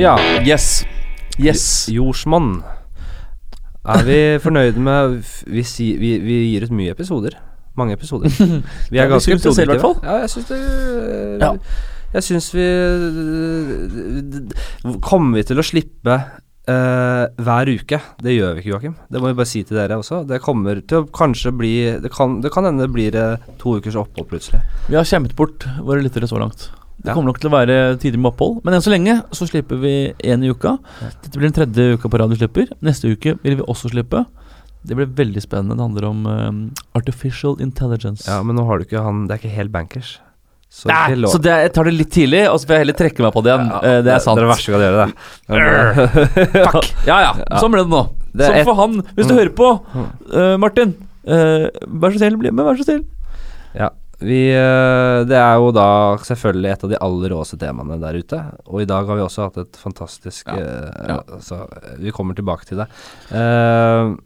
Ja, Yes. Yes. jordsmonn. Er vi fornøyde med vi, si, vi, vi gir ut mye episoder. Mange episoder. Vi er ganske produktive. Ja, jeg syns det Ja. Jeg syns vi Kommer vi til å slippe uh, hver uke? Det gjør vi ikke, Joakim. Det må vi bare si til dere også. Det kommer til å kanskje bli Det kan, det kan hende det blir eh, to ukers opphold plutselig. Vi har kjempet bort våre lyttere så langt. Det kommer nok til å være tider med opphold, men enn så lenge så slipper vi én i uka. Dette blir den tredje uka på rad vi slipper. Neste uke vil vi også slippe. Det blir veldig spennende. Det handler om um, artificial intelligence. Ja, men nå har du ikke han Det er ikke helt bankers. Så det Nei, så det, jeg tar det litt tidlig, og så får jeg heller trekke meg på det igjen. Ja, Eh, det er sant. Det er det verste du kan gjøre, det. Fuck. Ja ja, sånn ble det nå. Sånn for han. Hvis du Mm. hører på, uh, Martin, uh, vær så snill, bli med, vær så snill. Vi, eh, det er jo da selvfølgelig et av de aller råeste temaene der ute. Og i dag har vi også hatt et fantastisk Ja. eh, Ja. altså, Vi kommer tilbake til det. Uh,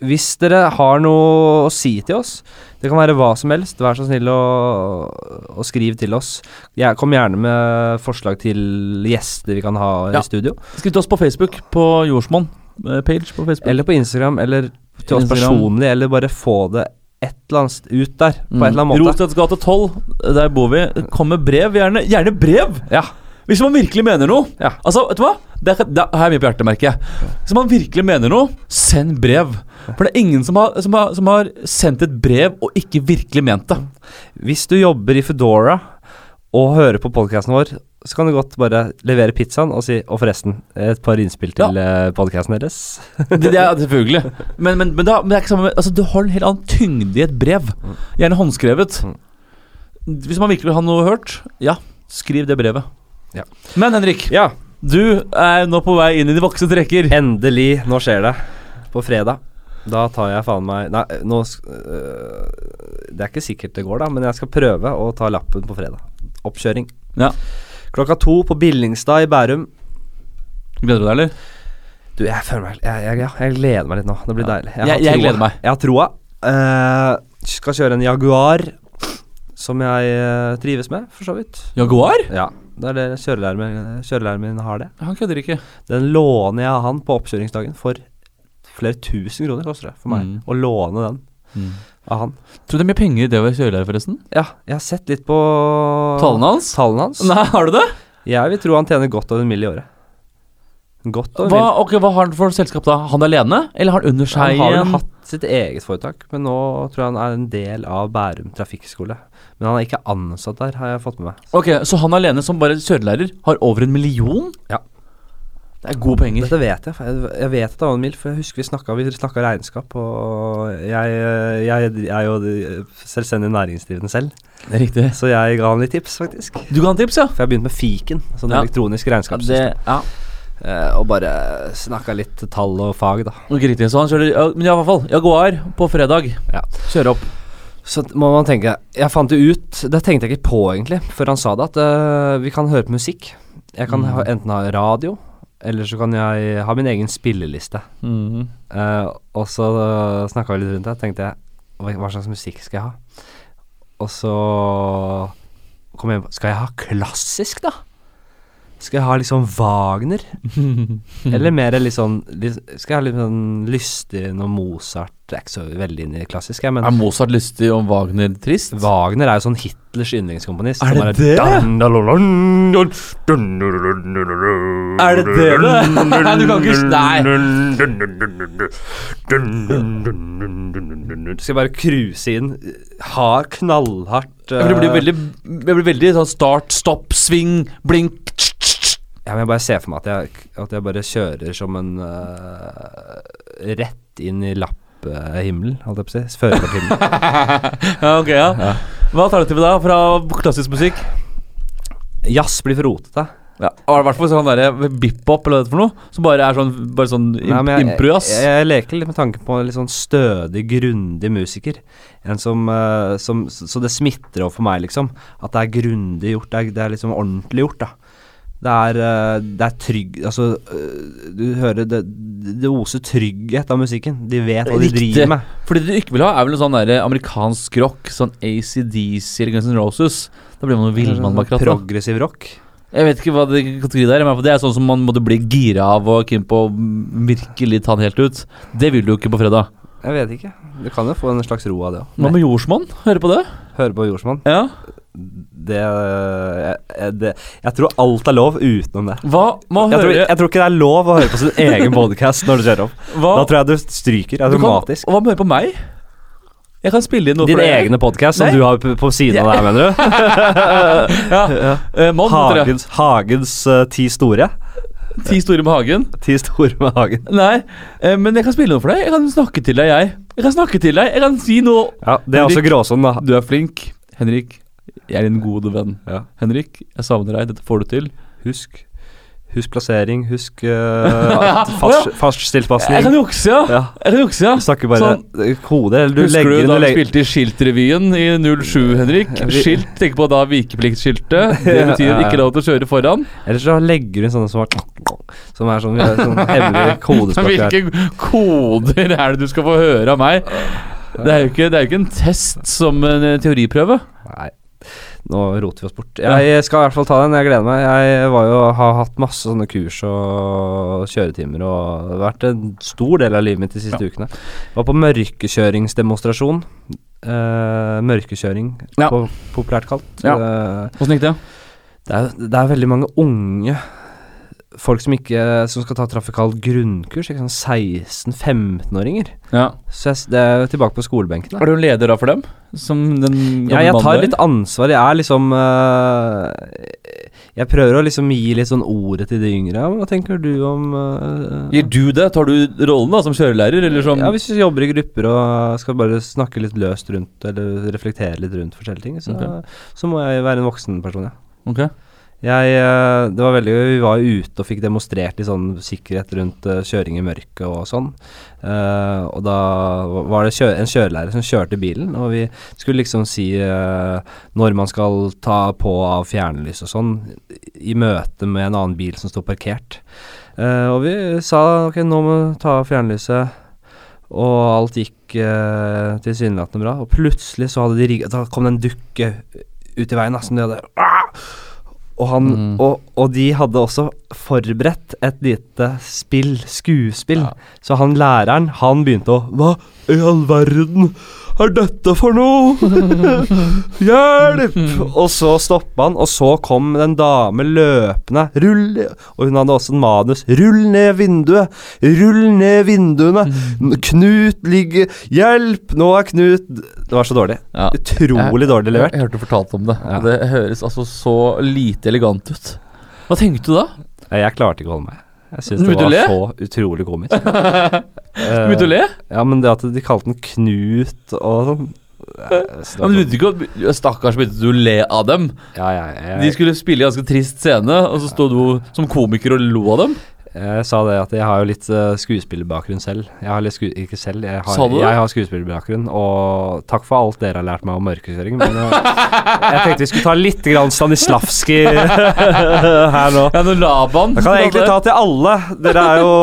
hvis dere har noe å si til oss, det kan være hva som helst, vær så snill å, å skrive til oss. Jeg, kom gjerne med forslag til gjester vi kan ha Ja. i studio. Skriv til oss på Facebook, på Jordsmonn page på Facebook. Eller på Instagram, eller til oss Instagram. personlig, eller bare få det et eller annet ut der, på Mm. et eller annet måte. Rosteds gate 12, der bor vi. Kom med brev, gjerne. Gjerne brev! Ja. Hvis man virkelig mener noe. Ja. Altså, vet du hva? Det er, det er mye på hjertet, merker jeg. Hvis man virkelig mener noe, send brev. For det er ingen som har, som har, som har sendt et brev og ikke virkelig ment det. Hvis du jobber i Foodora og hører på podkasten vår, så kan du godt bare levere pizzaen og si Og forresten, et par innspill til ja. podkasten deres. Det, det er selvfølgelig. Men, men, men, da, men det er ikke samme Altså, du har en helt annen tyngde i et brev. Gjerne håndskrevet. Mm. Hvis man virkelig vil ha noe hørt, ja, skriv det brevet. Ja. Men Henrik, Ja, du er nå på vei inn i de voksne trekker. endelig. Nå skjer det. På fredag. Da tar jeg faen meg Nei, nå øh, Det er ikke sikkert det går, da, men jeg skal prøve å ta lappen på fredag. Oppkjøring. Ja. Klokka to på Billingstad i Bærum. Gleder du deg, eller? Du, jeg føler meg jeg, jeg, jeg gleder meg litt nå. Det blir Ja. deilig. Jeg- jeg gleder meg. Jeg har troa. Uh, skal kjøre en Jaguar som jeg uh, trives med, for så vidt. Jaguar? Ja, det er det kjørelæreren min, kjørelæreren min har det. Han kødder ikke. Den låner jeg av han på oppkjøringsdagen for flere tusen kroner, koster det for meg Mm. å låne den av han. Tror du det er mye penger i det å være kjørelærer, forresten? Ja, jeg har sett litt på Tallene hans? Tallene hans. Nei, har du det? Jeg vil tro han tjener godt over en mill i året. Godt over Hva, mill. ok, hva har han for selskap da? Han alene? Eller har han under Han seg har vel har hatt sitt eget foretak, men nå tror jeg han er en del av Bærum trafikkskole. Men han er ikke ansatt der, har jeg fått med meg. Ok, Så han alene som bare kjørelærer har over en million? Ja. Det er gode penger. Dette vet jeg. Jeg, jeg vet at det var en mil, for jeg husker vi snakka Vi snakka regnskap, og jeg, jeg, jeg er jo selvstendig næringsdrivende selv, Det er riktig. så jeg ga han litt tips, faktisk. Du ga han tips, ja? For jeg har begynt med fiken, sånn Ja. elektronisk Ja, regnskapssystem. ja. Uh, og bare snakka litt tall og fag, da. Ikke riktig. Så han kjører ja, Men i hvert fall, Jaguar på fredag. Ja. Kjøre opp. Så må man tenke Jeg fant det ut Det tenkte jeg ikke på, egentlig, før han sa det, at uh, vi kan høre på musikk. Jeg kan Mm. ha, enten ha radio, eller så kan jeg ha min egen spilleliste. Mhm. Uh, og så snakka vi litt rundt det. Tenkte jeg hva, hva slags musikk skal jeg ha? Og så kom jeg på Skal jeg ha klassisk, da? Skal jeg ha litt sånn Wagner? Eller mer litt sånn Skal jeg ha litt sånn lystig noe Mozart? Jeg er ikke så veldig inne i klassisk, jeg, men Er Mozart lystig og Wagner trist? Wagner er jo sånn Hitlers yndlingskomponist. Er det det? Er det det det er? Du kan ikke Nei. Skal skal bare cruise inn. Hard, knallhardt Ja, det blir eh, veldig, det blir veldig sånn start, stopp, sving, blink tsk. Ja, men jeg bare ser for meg at jeg, at jeg bare kjører som en uh, Rett inn i lapphimmelen, holdt jeg på å si. Førerkorthimmelen. Ja, ok, ja. Ja. Hva er alternativet da, fra klassisk musikk? Jazz blir for rotete. Ja, I hvert fall sånn derre bip-hop eller hva det er for noe, som bare er sånn, bare sånn Nei, men jeg, impro-jazz. jeg, jeg leker litt med tanken på en litt sånn stødig, grundig musiker. En som, eh, som Så det smitter over for meg, liksom. At det er grundig gjort. Det er, det er liksom ordentlig gjort, da. Det er, eh, det er trygg Altså, eh, du hører det Det oser trygghet av musikken. De vet hva de driver med. For det du ikke vil ha, er vel noe sånn der amerikansk rock, sånn ACDC eller Guns N' Roses. Da blir man jo villmann bak rattet. Progressiv rock. Jeg vet ikke hva det kategori det er, men det er sånn som man måtte bli gira av og keen på å virkelig ta den helt ut. Det vil du jo ikke på fredag. Jeg vet ikke. Du kan jo få en slags ro av det òg. Hva med jordsmonn? Hører på det? Høre på jordsmonn. Ja. Det, det Jeg tror alt er lov utenom det. Hva Jeg tror, jeg tror ikke det er lov å høre på sin egen podcast når du kjører opp. hva, Da tror jeg du stryker du kan, automatisk. Hva med å høre på meg? Jeg kan spille inn noe Din for deg. egne podcast som du har på, på siden av deg, mener du? ja. Ja. Uh, Mon. Hagens, Hagens uh, ti store. Ti store med Hagen. Ti store med Hagen. Nei, eh, men jeg kan spille noe for deg. Jeg kan snakke til deg, jeg. Jeg kan snakke til deg. Jeg kan si noe. Ja, Det er også gråsonen, da. Du er flink. Henrik, jeg er din gode venn. Ja. Henrik, jeg savner deg. Dette får du til. Husk Husk plassering, husk uh, fast, Jeg kan jukse, ja. Ja. Jeg kan jukse, ja. Snakker bare kode, eller du Husker du da vi spilte i Skiltrevyen i 07, Henrik? Skilt, tenk på da vikepliktskiltet. Det betyr ja, ikke lov til å kjøre foran. Eller så legger du inn sånne som, er, som er sånn, sånn hemmelig kodespråk her. Hvilke koder er det du skal få høre av meg? Det er jo ikke, det er jo ikke en test som en eh, teoriprøve. Nå roter vi oss bort. Jeg skal i hvert fall ta den, jeg gleder meg. Jeg var jo, har hatt masse sånne kurs og kjøretimer, og det har vært en stor del av livet mitt de siste ukene. Jeg var på mørkekjøringsdemonstrasjon. Eh, mørkekjøring, Ja. på, populært kalt. Ja. Eh, Åssen gikk det? det, er, det er veldig mange unge folk som ikke Som skal ta trafikalt grunnkurs. Ikke sånn 16-15-åringer. Ja. Så jeg, det er tilbake på skolebenken. da. Er du en leder da for dem? Som den Ja, jeg tar litt ansvar. Jeg er liksom uh, Jeg prøver å liksom gi litt sånn ordet til de yngre. Hva tenker du om uh, Gir du det? Tar du rollen da som kjørelærer, eller som Ja, Hvis vi jobber i grupper og skal bare snakke litt løst rundt, eller reflektere litt rundt forskjellige ting, så, okay. så må jeg være en voksen person, ja. Ok. Jeg, øh, det var veldig. Vi var ute og fikk demonstrert i sånn sikkerhet rundt øh, kjøring i mørket og sånn. Uh, og da var det kjø en kjørelærer som kjørte bilen, og vi skulle liksom si uh, når man skal ta på av fjernlys og sånn, i møte med en annen bil som står parkert. Uh, og vi sa ok, nå må vi ta av fjernlyset. Og alt gikk uh, tilsynelatende bra. Og plutselig så hadde de rigga Da kom det en dukke ut i veien da, som de hadde ah! Og, han, Mm. og, og de hadde også forberedt et lite spill, skuespill. Ja. Så han læreren, han begynte å Hva i all verden er dette for noe? Hjelp! Og så stoppa han, og så kom det en dame løpende. Rull Og hun hadde også en manus. Rull ned vinduet! Rull ned vinduene! Knut ligger Hjelp! Nå er Knut Det var så dårlig. Ja. Utrolig dårlig levert. Jeg, jeg hørte du fortalte om det. Ja. Det høres altså så lite elegant ut. Hva tenkte du da? Jeg klarte ikke å holde meg. Jeg syns det var så utrolig komisk. Du begynte å le? Ja, men det at de kalte den Knut og sånn eh, men du ikke Stakkars begynte du å le av dem. Ja, ja, ja, De skulle spille i ganske trist scene, og så sto du som komiker og lo av dem. Jeg sa det at jeg har jo litt uh, skuespillerbakgrunn selv. Jeg har litt sku Ikke selv, jeg har, Sa du det? jeg har skuespillerbakgrunn. Og takk for alt dere har lært meg om mørkekjøring. Men jeg, jeg tenkte vi skulle ta litt grann Stanislavskij her nå. Ja, når Laban Jeg kan egentlig ta til alle. Dere er jo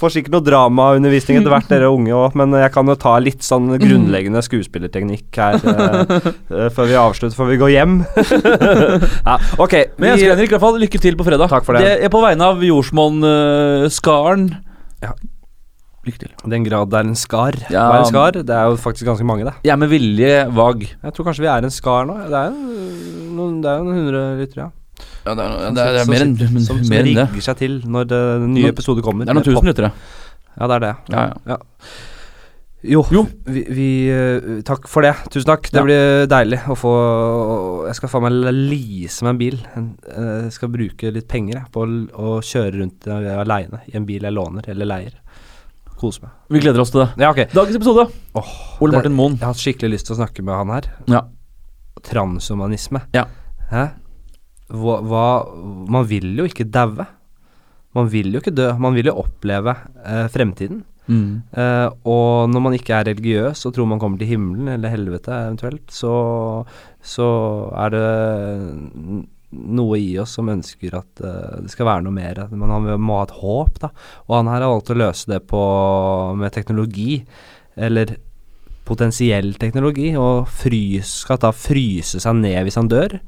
får sikkert noe dramaundervisning etter hvert, dere unge òg, men jeg kan jo ta litt sånn grunnleggende skuespillerteknikk her uh, eh, før vi avslutter, før vi går hjem. ja, ok. Men jeg ønsker Henrik i hvert fall lykke til på fredag. Takk for det. er på vegne av jordsmonn-skaren. Ja. Lykke til. I den grad det er en skar. Ja. Hva er en skar? Det er jo faktisk ganske mange, det. Jeg er med vilje vag. Jeg tror kanskje vi er en skar nå. Det er jo noen, det er hundre lyttere, ja. Ja, det er, Som- det er, som mer enn det Som, som mer enn det. rigger seg til når det, den nye Nå- episode kommer. Det er noen tusen lyttere. Ja, det er det. Ja, Ja, ja. Jo, Jo. Vi, vi eh, Takk for det. Tusen takk. Det Ja. blir deilig å få Jeg skal faen meg lease meg en bil. Eh, Jeg skal bruke litt penger jeg, på å, kjøre rundt aleine i en bil jeg låner eller leier. Kose meg. Vi gleder oss til det. Ja, okay. Dagens episode. Oh, Ole det- Martin Moen. Jeg har hatt skikkelig lyst til å snakke med han her. Ja. Transhumanisme. Ja. Hæ? Hva, hva Man vil jo ikke daue. Man vil jo ikke dø. Man vil jo oppleve eh, fremtiden. Eh, og når man ikke er religiøs og tror man kommer til himmelen eller helvete eventuelt, så, så er det noe i oss som ønsker at uh, det skal være noe mer. Men man må ha et håp, da. Og han her har valgt å løse det på, med teknologi. Eller potensiell teknologi. Og frys, skal da fryse seg ned hvis han dør.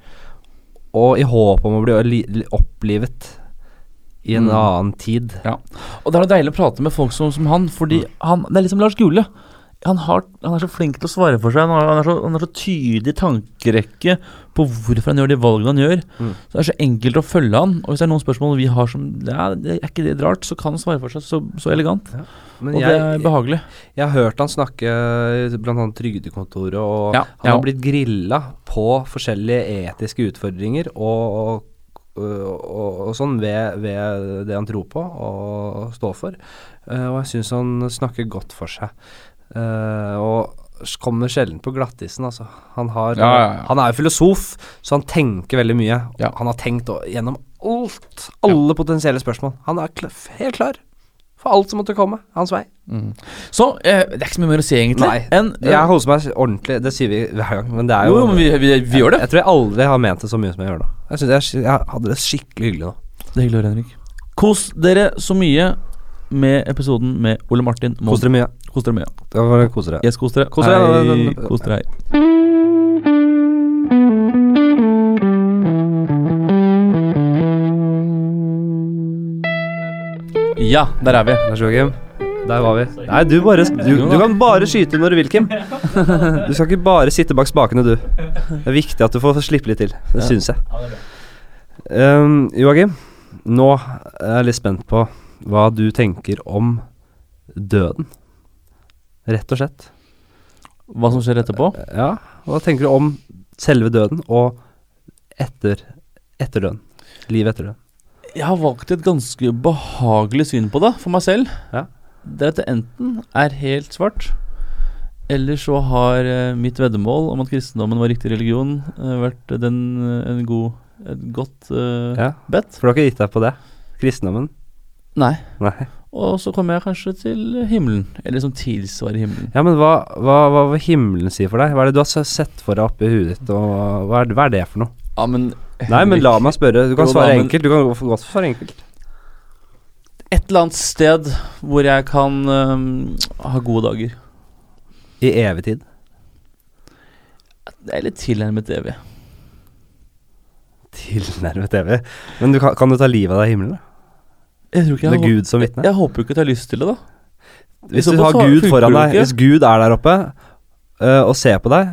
og i håp om å bli li- li- opplivet i en Mm. annen tid. Og det er deilig å prate med folk som, som han, fordi han Det er liksom Lars Gule. Han, har, han er så flink til å svare for seg. Han har, er så, han har så tydelig tankerekke på hvorfor han gjør de valgene han gjør. Mm. Så Det er så enkelt å følge han. Og hvis det er noen spørsmål vi har som ja, det Er ikke det rart? Så kan han svare for seg så, så elegant. Men og det er behagelig. jeg har hørt han snakke annet Trygdekontoret, og Ja, han har blitt grilla på forskjellige etiske utfordringer og, og, og, og sånn ved, ved det han tror på og står for. Uh, og jeg syns han snakker godt for seg. Uh, og kommer sjelden på glattisen, altså. Han, har, Ja, ja, ja. han er jo filosof, så han tenker veldig mye. Han har tenkt gjennom alt, alle potensielle spørsmål. Han er kl helt klar for alt som måtte komme hans vei. Så eh, det er ikke så mye mer å si, egentlig. Nei, uh, Jeg holder meg ordentlig, det sier vi hver gang, men det er jo, jo vi, vi, vi gjør det. Jeg tror jeg aldri har ment det så mye som jeg gjør nå. Jeg synes jeg, jeg hadde det skikkelig hyggelig nå. Det er hyggelig å høre, Henrik. Kos dere så mye med episoden med Ole Martin Moen. Kos dere mye. Kos dere mye. Det var dere kose dere. Yes, kos dere. Kos dere, Hei, kos dere. Hei. Ja, der er vi. Vær så god, Kim. Der var vi. Nei, du, bare, du, du kan bare skyte når du vil, Kim. Du skal ikke bare sitte bak spakene, du. Det er viktig at du får slippe litt til. Det Ja. syns jeg. Um, Joakim, nå er jeg litt spent på hva du tenker om døden. Rett og slett. Hva som skjer etterpå? Ja, hva tenker du om selve døden og etter, etter døden? Livet etter døden. Jeg har valgt et ganske behagelig syn på det for meg selv. Ja. Det er at det enten er helt svart, eller så har eh, mitt veddemål om at kristendommen var riktig religion, eh, vært den, eh, en god, et godt uh, Ja, bet. For du har ikke gitt deg på det? Kristendommen? Nei. Nei. Og så kommer jeg kanskje til himmelen, eller som tilsvarer himmelen. Ja, men hva, hva, hva vil himmelen si for deg? Hva er det du har sett for deg oppi huet ditt, og hva er, hva er det for noe? Ja, men Nei, men la meg spørre. Du kan da, svare men- enkelt. Du kan godt svare enkelt. Et eller annet sted hvor jeg kan um, ha gode dager. I evig tid. Det er litt tilnærmet evig. Tilnærmet evig. Men du kan, kan du ta livet av deg i himmelen? Jeg tror ikke jeg Med Gud som vitne? Jeg håper jo ikke at jeg har lyst til det, da. Hvis hvis du har Gud foran deg, hvis Gud er der oppe øh, og ser på deg,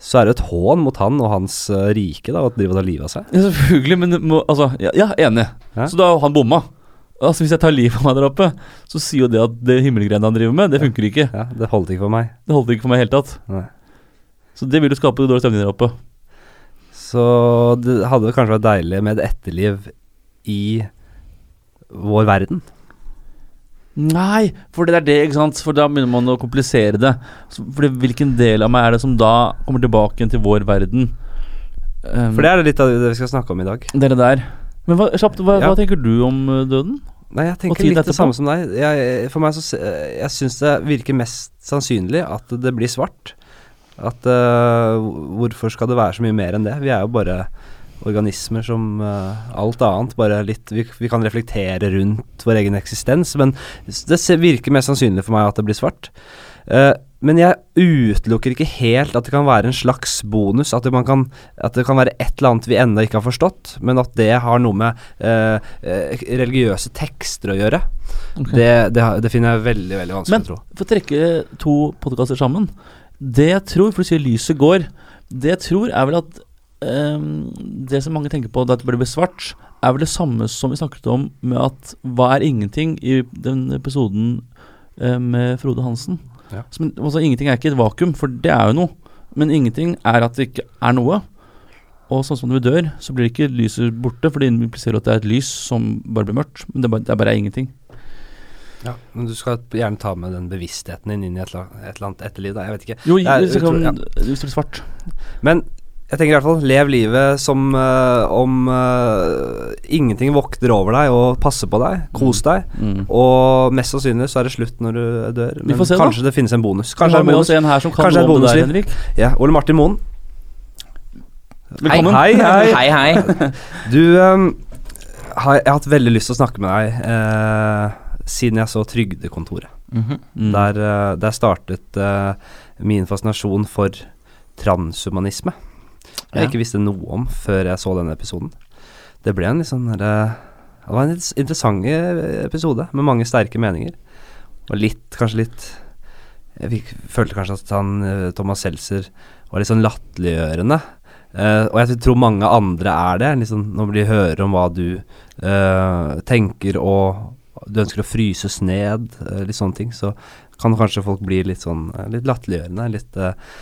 så er det et hån mot han og hans øh, rike da, å drive og ta livet av seg. Ja, selvfølgelig, men må, altså, ja, ja, enig. Ja. Så da har han bomma. Altså, hvis jeg tar livet av meg der oppe, så sier jo det at det himmelgreiene han driver med, det funker ikke. Ja, Det holdt ikke for meg. Det holdt ikke for meg i det hele tatt. Nei. Så det vil jo skape dårlig stemning der oppe. Så det hadde kanskje vært deilig med et etterliv i vår verden. Nei, for det er det, ikke sant. For da begynner man å komplisere det. For hvilken del av meg er det som da kommer tilbake til vår verden? Um, For det er litt av det vi skal snakke om i dag. det er det der. Men hva, kjapt, hva, Ja. hva tenker du om uh, døden? Nei, jeg tenker litt litt det samme som deg. Jeg, for meg så Jeg syns det virker mest sannsynlig at det blir svart. At uh, Hvorfor skal det være så mye mer enn det? Vi er jo bare organismer som uh, alt annet. Bare litt vi, vi kan reflektere rundt vår egen eksistens, men det virker mest sannsynlig for meg at det blir svart. Uh, men jeg utelukker ikke helt at det kan være en slags bonus. At det, man kan, at det kan være et eller annet vi ennå ikke har forstått, men at det har noe med eh, religiøse tekster å gjøre. Okay. Det, det, det finner jeg veldig veldig vanskelig Men å tro. for å trekke to podkaster sammen Det jeg tror, for du sier lyset går Det jeg tror er vel at ehm, Det som mange tenker på da det blir svart, er vel det samme som vi snakket om med at hva er ingenting i den episoden uh, med Frode Hansen. Ja. Som, altså, ingenting er ikke et vakuum, for det er jo noe. Men ingenting er at det ikke er noe. Og sånn som når vi dør, så blir ikke lyset borte, for det impliserer at det er et lys som bare blir mørkt. Men det er bare, det er bare ingenting. Ja, men du skal gjerne ta med den bevisstheten din inn i et, et eller annet etterliv. Da. Jeg vet ikke. Jo, er hvis det, utrolig- ja. hvis det blir svart. Men jeg tenker i hvert fall lev livet som uh, om uh, ingenting vokter over deg og passer på deg. Kos deg. Mm. Og mest sannsynlig så er det slutt når du dør. Vi Men får se, da. kanskje det finnes en bonus. Kanskje det er med en bonus. en her som kan Kanskje noe om det der. Henrik. Ja, Ole Martin Moen. Velkommen. Hei, hei. Hei, hei. Du, um, har, jeg har hatt veldig lyst til å snakke med deg uh, siden jeg så Trygdekontoret. Mhm. Mm. Der, der startet min fascinasjon for transhumanisme. Jeg ikke visste noe om før jeg så denne episoden. Det ble en litt sånn der, Det var en litt interessant eh, episode med mange sterke meninger. Og litt, kanskje litt Jeg fikk, følte kanskje at han eh, Thomas Seltzer var litt sånn latterliggjørende. Uh, og jeg tror mange andre er det. Liksom, når de hører om hva du uh, tenker og du ønsker å fryses ned, uh, litt sånne ting, så kan kanskje folk bli litt sånn eh, litt latterliggjørende. Litt eh,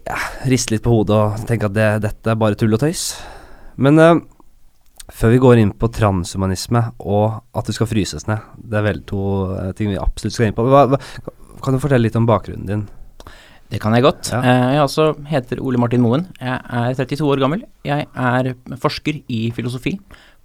ja, riste litt på hodet og tenke at det, dette er bare tull og tøys. Men eh, før vi går inn på transhumanisme og at du skal fryses ned, det er vel to eh, ting vi absolutt skal inn på. Hva, hva, kan du fortelle litt om bakgrunnen din? Det kan jeg godt. Ja. Eh, Jeg også heter Ole Martin Moen. Jeg er 32 år gammel. Jeg er forsker i filosofi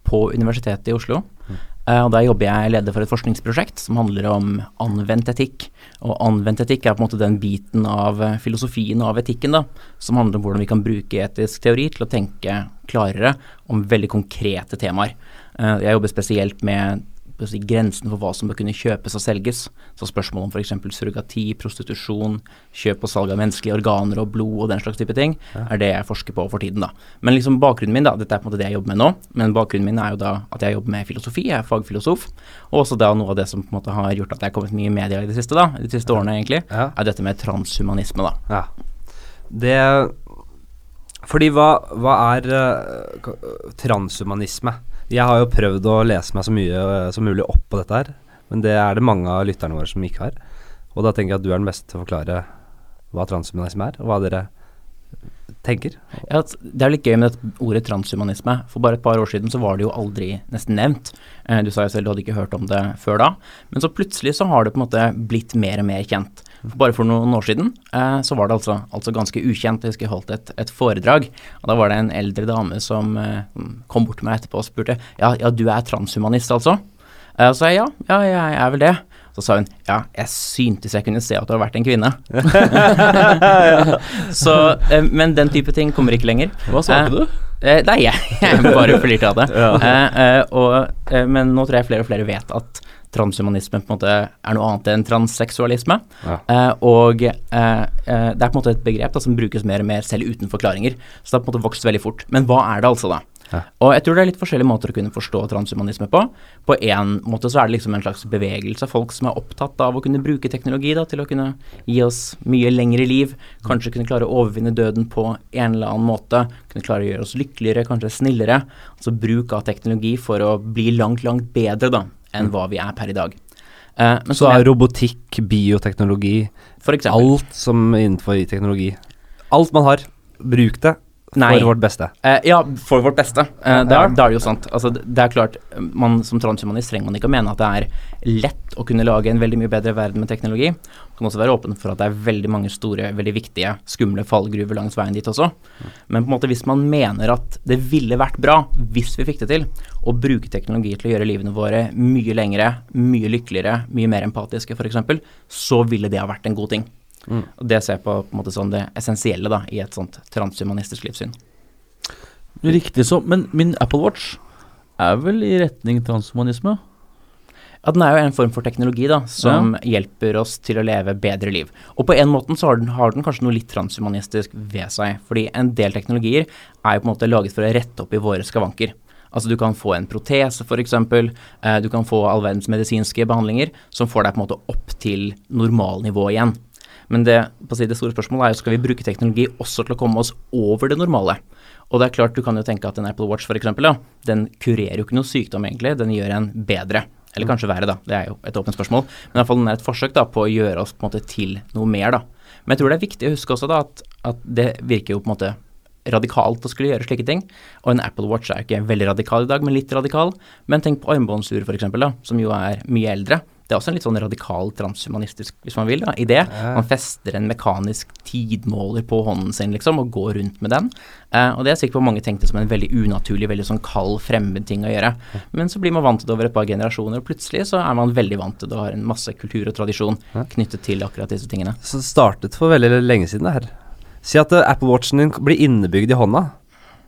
på Universitetet i Oslo. Eh, Og Der jobber jeg leder for et forskningsprosjekt som handler om anvendt etikk. Og anvendt etikk er på en måte den biten av eh, filosofien og av etikken da, som handler om hvordan vi kan bruke etisk teori til å tenke klarere om veldig konkrete temaer. Eh, Jeg jobber spesielt med si, grensen for hva som bør kunne kjøpes og selges. Så spørsmål om f.eks. surrogati, prostitusjon, kjøp og salg av menneskelige organer og blod og den slags type ting, er det jeg forsker på for tiden, da. Men liksom bakgrunnen min, da, dette er på en måte det jeg jobber med nå, men bakgrunnen min er jo da at jeg jobber med filosofi, jeg er fagfilosof, og også da noe av det som på en måte har gjort at jeg har kommet mye i media i det siste, da, de siste årene egentlig, Ja. er dette med transhumanisme, da. Ja. Det Fordi hva, hva er uh, transhumanisme? Jeg har jo prøvd å lese meg så mye eh, som mulig opp på dette her, men det er det mange av lytterne våre som ikke har. Og da tenker jeg at du er den beste til å forklare hva transhumanisme er, og hva dere tenker. Ja, det er litt gøy med ordet transhumanisme. For bare et par år siden så var det jo aldri nesten nevnt. Eh, Du sa jo selv du hadde ikke hørt om det før da. Men så plutselig så har det på en måte blitt mer og mer kjent. Bare for noen år siden eh, så var det altså, altså ganske ukjent. Jeg husker jeg holdt et, et foredrag, og da var det en eldre dame som eh, kom bort til meg etterpå og spurte ja, ja, du er transhumanist altså? Eh, så sa jeg ja, ja, jeg er vel det. Så sa hun ja, jeg syntes jeg kunne se at du har vært en kvinne. så, eh, men den type ting kommer ikke lenger. Hva svarte Eh, du? Eh, nei, jeg, jeg bare flirte av det. Eh, eh, og, eh, men nå tror jeg flere og flere vet at transhumanisme på en måte er noe annet enn transseksualisme. Ja. Eh, og eh, eh, det er på en måte et begrep da, som brukes mer og mer selv uten forklaringer. Så det har på en måte vokst veldig fort. Men hva er det altså, da? Ja. Og jeg tror det er litt forskjellige måter å kunne forstå transhumanisme på. På én måte så er det liksom en slags bevegelse av folk som er opptatt av å kunne bruke teknologi da, til å kunne gi oss mye lengre liv. Kanskje kunne klare å overvinne døden på en eller annen måte. Kunne klare å gjøre oss lykkeligere, kanskje snillere. Altså bruk av teknologi for å bli langt, langt bedre da, enn hva vi er per i dag. Eh, men Så er jeg- robotikk, bioteknologi, alt som innenfor teknologi. Alt man har, bruk det Nei. for vårt beste. Eh, ja, for vårt beste. Eh, det, er, det er jo sant. Altså, det, er klart, man Som transhumanist trenger man ikke å mene at det er lett å kunne lage en veldig mye bedre verden med teknologi. Man kan også være åpen for at det er veldig mange store, veldig viktige, skumle fallgruver langs veien dit også. Men på en måte hvis man mener at det ville vært bra, hvis vi fikk det til, å bruke teknologi til å gjøre livene våre mye lengre, mye lykkeligere, mye mer empatiske f.eks., så ville det ha vært en god ting. Og Det ser jeg på, på som det essensielle da, i et sånt transhumanistisk livssyn. Riktig så. Men min Apple Watch er vel i retning transhumanisme? Ja, den er jo en form for teknologi da, som hjelper oss til å leve bedre liv. Og på en måte så har den, har den kanskje noe litt transhumanistisk ved seg. Fordi en del teknologier er jo på en måte laget for å rette opp i våre skavanker. Altså du kan få en protese f.eks., eh, du kan få all verdens medisinske behandlinger som får deg på en måte opp til normalnivå igjen. Men det, si, det store spørsmålet er jo skal vi bruke teknologi også til å komme oss over det normale. Og det er klart, du kan jo tenke at en Apple Watch f.eks., ja, den kurerer jo ikke noe sykdom egentlig, den gjør en bedre. Eller kanskje verre, da. Det er jo et åpent spørsmål. Men i hvert fall den er et forsøk da, på å gjøre oss på en måte til noe mer, da. Men jeg tror det er viktig å huske også da at, at det virker jo på en måte radikalt å skulle gjøre slike ting. Og en Apple Watch er jo ikke veldig radikal i dag, men litt radikal. Men tenk på armbåndsur f.eks., som jo er mye eldre. Det er også en litt sånn radikal transhumanistisk, hvis man vil, da, idé. Man fester en mekanisk tidmåler på hånden sin, liksom, og går rundt med den. Eh, og det er sikkert hvor på mange tenkte som en veldig unaturlig, veldig sånn kald, fremmed ting å gjøre. Men så blir man vant til det over et par generasjoner, og plutselig så er man veldig vant til det og har en masse kultur og tradisjon knyttet til akkurat disse tingene. Så det startet for veldig lenge siden det her. Si at eh, Apple Watchen din blir innebygd i hånda.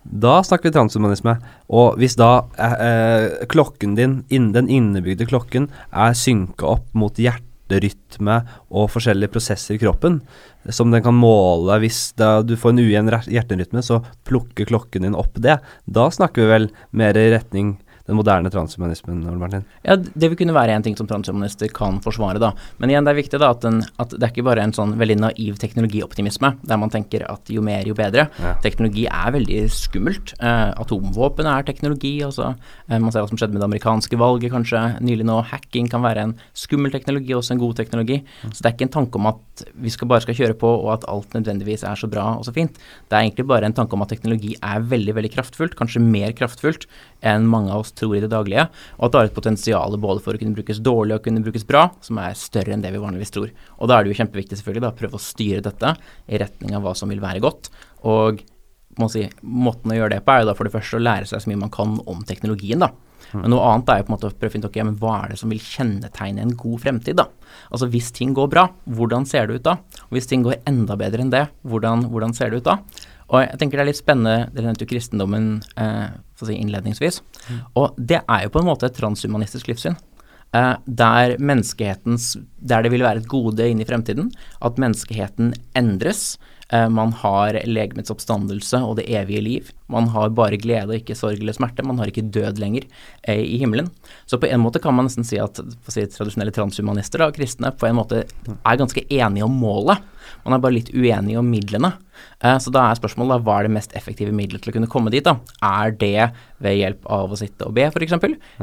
Da snakker vi transhumanisme. Og hvis da eh, eh, klokken din, den innebygde klokken, er synka opp mot hjerterytme og forskjellige prosesser i kroppen som den kan måle hvis da du får en ujevn hjerterytme, så plukker klokken din opp det. Da snakker vi vel mer i retning den moderne transhumanismen, Ole Martin. Ja, det vil kunne være en ting som transhumanister kan forsvare, da. Men igjen, det er viktig da at, den, at det er ikke bare en sånn veldig naiv teknologioptimisme, der man tenker at jo mer, jo bedre. Ja. Teknologi er veldig skummelt. Eh, atomvåpen er teknologi, altså. Eh, man ser hva som skjedde med det amerikanske valget, kanskje. Nylig nå, hacking kan være en skummel teknologi, også en god teknologi. Så det er ikke en tanke om at vi skal bare skal kjøre på, og at alt nødvendigvis er så bra og så fint. Det er egentlig bare en tanke om at teknologi er veldig, veldig kraftfullt, kanskje mer kraftfullt enn mange av oss tror i det daglige, og at det har et potensial både for å kunne brukes dårlig og kunne brukes bra, som er større enn det vi vanligvis tror. Og da er det jo kjempeviktig selvfølgelig da, å prøve å styre dette i retning av hva som vil være godt. Og må si, måten å gjøre det på er jo da for det første å lære seg så mye man kan om teknologien, da. Men noe annet er jo på en måte å prøve å finne ut okay, hva er det som vil kjennetegne en god fremtid, da. Altså hvis ting går bra, hvordan ser det ut da? Og hvis ting går enda bedre enn det, hvordan, hvordan ser det ut da? Og jeg tenker det er litt spennende, dere nevnte jo kristendommen eh, si innledningsvis, og det er jo på en måte et transhumanistisk livssyn. Eh, der menneskehetens Der det vil være et gode inn i fremtiden. At menneskeheten endres. Eh, man har legemets oppstandelse og det evige liv. Man har bare glede og ikke sorg eller smerte. Man har ikke død lenger eh, i himmelen. Så på en måte kan man nesten si at si, tradisjonelle transhumanister og kristne på en måte er ganske enige om målet. Man er bare litt uenige om midlene. Eh, så da er spørsmålet hva er det mest effektive middelet til å kunne komme dit? da? Er det ved hjelp av å sitte og be, f.eks.,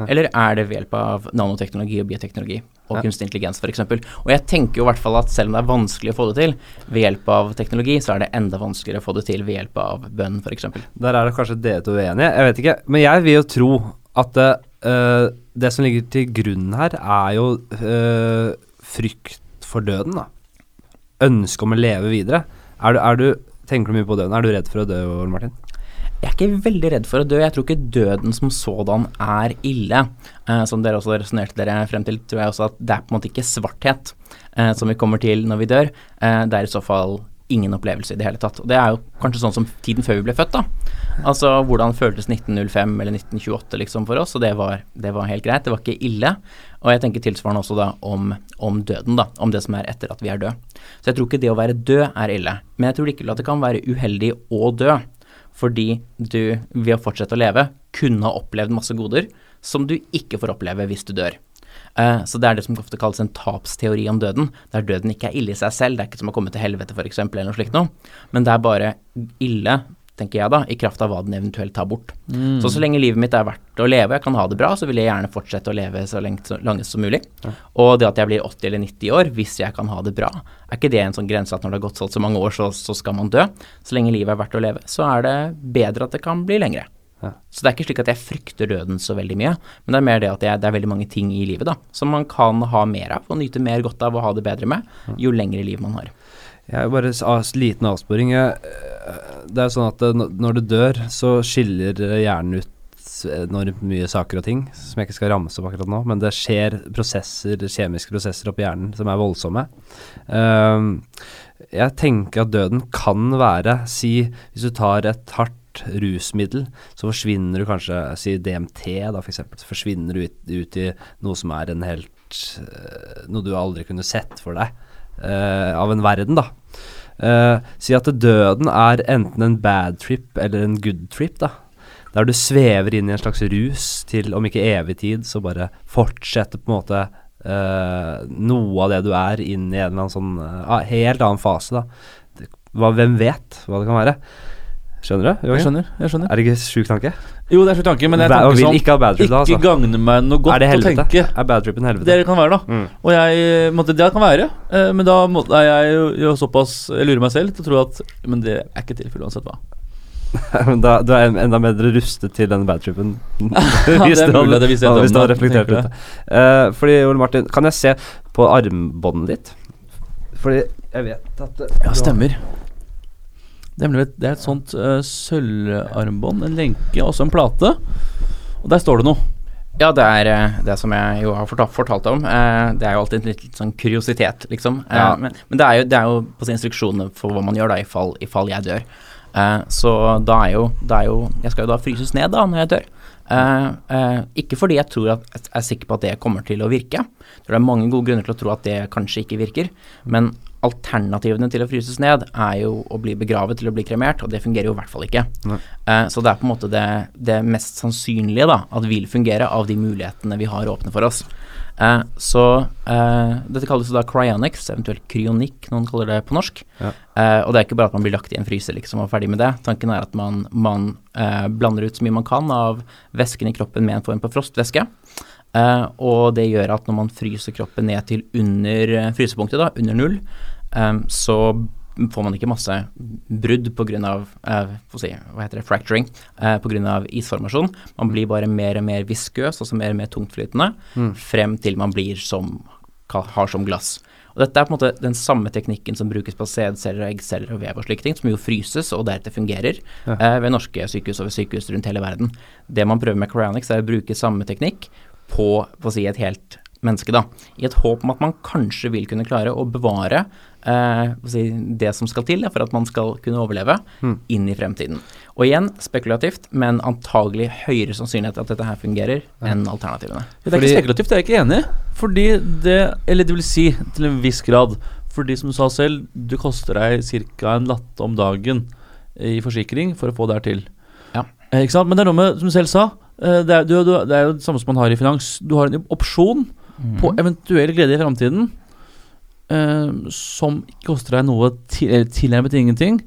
eller er det ved hjelp av nanoteknologi og bioteknologi og Ja. kunstig intelligens, f.eks.? Og jeg tenker jo i hvert fall at selv om det er vanskelig å få det til ved hjelp av teknologi, så er det enda vanskeligere å få det til ved hjelp av bønn, f.eks. Der er det kanskje dere to uenige, jeg vet ikke. Men jeg vil jo tro at det, øh, det som ligger til grunn her, er jo uh, frykt for døden, da. Ønske om å leve videre. Er du, er du, tenker du mye på døden? Er du redd for å dø, Ole Martin? Jeg er ikke veldig redd for å dø. Jeg tror ikke døden som sådan er ille. Eh, som dere også resonnerte dere frem til, tror jeg også at det er på en måte ikke svarthet eh, som vi kommer til når vi dør. Eh, det er i så fall ingen opplevelse i det hele tatt. Og det er jo kanskje sånn som tiden før vi ble født, da. Altså hvordan føltes 1905 eller 1928 liksom for oss, og det var, det var helt greit. Det var ikke ille. Og jeg tenker tilsvarende også da om, om døden, da. Om det som er etter at vi er død. Så jeg tror ikke det å være død er ille. Men jeg tror likevel at det kan være uheldig å dø fordi du ved å fortsette å leve kunne ha opplevd masse goder som du ikke får oppleve hvis du dør. Eh, så det er det som ofte kalles en tapsteori om døden, der døden ikke er ille i seg selv. Det er ikke som å komme til helvete f.eks. eller noe slikt noe, men det er bare ille, tenker jeg da, i kraft av hva den eventuelt tar bort. Så så lenge livet mitt er verdt å leve, jeg kan ha det bra, så vil jeg gjerne fortsette å leve så lenge så langt som mulig. Og det at jeg blir 80 eller 90 år, hvis jeg kan ha det bra, er ikke det en sånn grense at når det har gått så, så mange år, så, så skal man dø? Så lenge livet er verdt å leve, så er det bedre at det kan bli lengre. Ja. Så det er ikke slik at jeg frykter døden så veldig mye, men det er mer det at jeg, det er veldig mange ting i livet da, som man kan ha mer av og nyte mer godt av og ha det bedre med, jo lengre liv man har. Jeg er bare en liten avsporing. Øh, Det er sånn at øh, når- du dør, så skiller hjernen ut enormt mye saker og ting, som jeg ikke skal ramse opp akkurat nå, men det skjer prosesser, kjemiske prosesser oppi hjernen som er voldsomme. Ehm, jeg tenker at døden kan være Si, hvis du tar et hardt rusmiddel, så forsvinner du kanskje Si DMT, da, eksempel. Så forsvinner du ut, ut i noe som er en helt øh, Noe du aldri kunne sett for deg uh, av en verden, da. Uh, si at døden er enten en bad trip eller en good trip, da. Der du svever inn i en slags rus til, om ikke evig tid, så bare fortsetter på en måte uh, noe av det du er, inn i en eller annen sånn eh, helt annen fase, da. Hva, hvem vet hva det kan være? Skjønner du? Jeg skjønner. jeg skjønner Er det ikke sjuk tanke? Jo, det er sjuk tanke, men det er en tanke sånn ikke trip da, altså. gagner meg noe godt det å tenke. Er bad tripen helvete? Det kan være, da. Mm. Og jeg måtte, Det kan være, eh, men da må, er jeg jo, såpass Jeg lurer meg selv til å tro at Men det er ikke tilfellet uansett hva. Men da, du er enda mer rustet til den bad tripen. det er mulig det viser jeg hvis du har reflektert litt. Uh. Eh, fordi, Ole Martin, kan jeg se på armbåndet ditt? Fordi jeg vet at eh, Ja, stemmer. Det er, et- det er et sånt uh, sølvarmbånd, en lenke, også en plate. Og der står det noe. Ja, det er eh, det som jeg jo har fortalt, fortalt om. Eh, det er jo alltid en litt, litt sånn kuriositet, liksom. Ja. men, men det er jo, det er jo på sin instruksjoner for hva man gjør da, i fall, i fall jeg dør. Eh, så da er, jo, da er jo Jeg skal jo da fryses ned da når jeg dør. Eh, eh, ikke fordi jeg tror at jeg er sikker på at det kommer til å virke. Jeg tror det er mange gode grunner til å tro at det kanskje ikke virker. Men alternativene til å fryses ned er jo å bli begravet til å bli kremert, og det fungerer jo i hvert fall ikke. Eh, så det er på en måte det, det mest sannsynlige da, at vil fungere av de mulighetene vi har åpne for oss. Eh, så eh, dette kalles da cryonics, eventuelt kryonikk, noen kaller det på norsk. Ja. Eh, og det er ikke bare at man blir lagt i en fryser liksom og ferdig med det. Tanken er at man, man eh, blander ut så mye man kan av væsken i kroppen med en form for frostvæske. Eh, og det gjør at når man fryser kroppen ned til under eh, frysepunktet, da, under null, eh, så får man ikke masse brudd pga. Uh, si, hva heter det, fracturing, uh, pga. isformasjon. Man blir bare mer og mer viskøs, altså mer og mer tungtflytende, Mm. frem til man blir som har som glass. Og Dette er på en måte den samme teknikken som brukes på sædceller eggceller og vev og slike ting, som jo fryses og deretter fungerer Ja. eh, ved norske sykehus og ved sykehus rundt hele verden. Det man prøver med cryonics, er å bruke samme teknikk på, på å si, et helt menneske, da. I et håp om at man kanskje vil kunne klare å bevare eh, si, det som skal til for at man skal kunne overleve Mm. inn i fremtiden. Og igjen, spekulativt, men antagelig høyere sannsynlighet at dette her fungerer enn alternativene. Det er Fordi- ikke spekulativt, det er jeg ikke enig i. Fordi det Eller det vil si, til en viss grad. Fordi som du sa selv, du koster deg ca. en latte om dagen i forsikring for å få det her til. Ja. Eh, ikke sant? Men det er noe med, som du selv sa, det er, du, du, det er jo det samme som man har i finans. Du har en opsjon på Mhm. eventuell glede i framtiden eh, som ikke koster deg noe til, eller tilnærmet ingenting.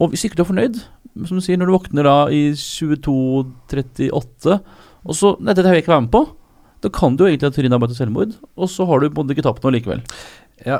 Og hvis ikke du er fornøyd, som du sier, når du våkner da i 22.38, og så Nei, dette vil jeg ikke være med på. Da kan du jo egentlig ha trynet til selvmord, og så har du på en måte ikke tapt noe likevel. Ja.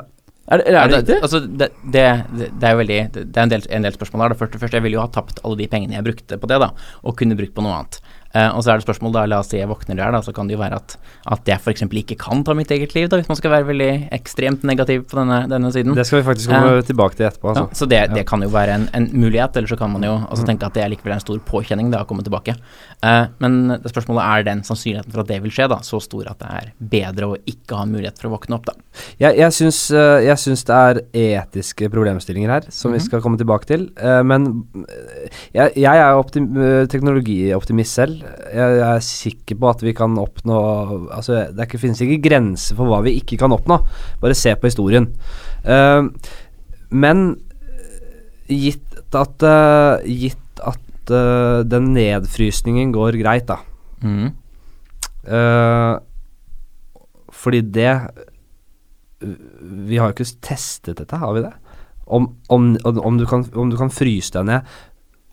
Er, det- er, Ja, det riktig? altså, det, det, det, det er jo veldig Det er en del, en del spørsmål her. Det første, første, jeg ville jo ha tapt alle de pengene jeg brukte på det, da, og kunne brukt på noe annet. Eh, og så er det spørsmål, da, la oss si jeg våkner der, da, så kan det jo være at, at jeg f.eks. ikke kan ta mitt eget liv, da, hvis man skal være veldig ekstremt negativ på denne, denne siden. Det skal vi faktisk komme tilbake til etterpå. Ja, Altså. så det, Ja. det kan jo være en, en mulighet, eller så kan man jo også Mm. tenke at det er likevel en stor påkjenning da, å komme tilbake. Uh, men det spørsmålet er den sannsynligheten for at det vil skje, da, så stor at det er bedre å ikke ha mulighet for å våkne opp, da. Jeg, jeg, syns, jeg syns det er etiske problemstillinger her, som vi Mhm. skal komme tilbake til. men jeg, jeg er teknologioptimist selv. Jeg, jeg er sikker på at vi kan oppnå Altså, det ikke, finnes ikke grenser for hva vi ikke kan oppnå. Bare se på historien. Uh, men gitt at uh, Gitt at uh, den nedfrysningen går greit, da. mm. Fordi det Vi har jo ikke testet dette, har vi det? Om, om, om, du kan, om du kan fryse deg ned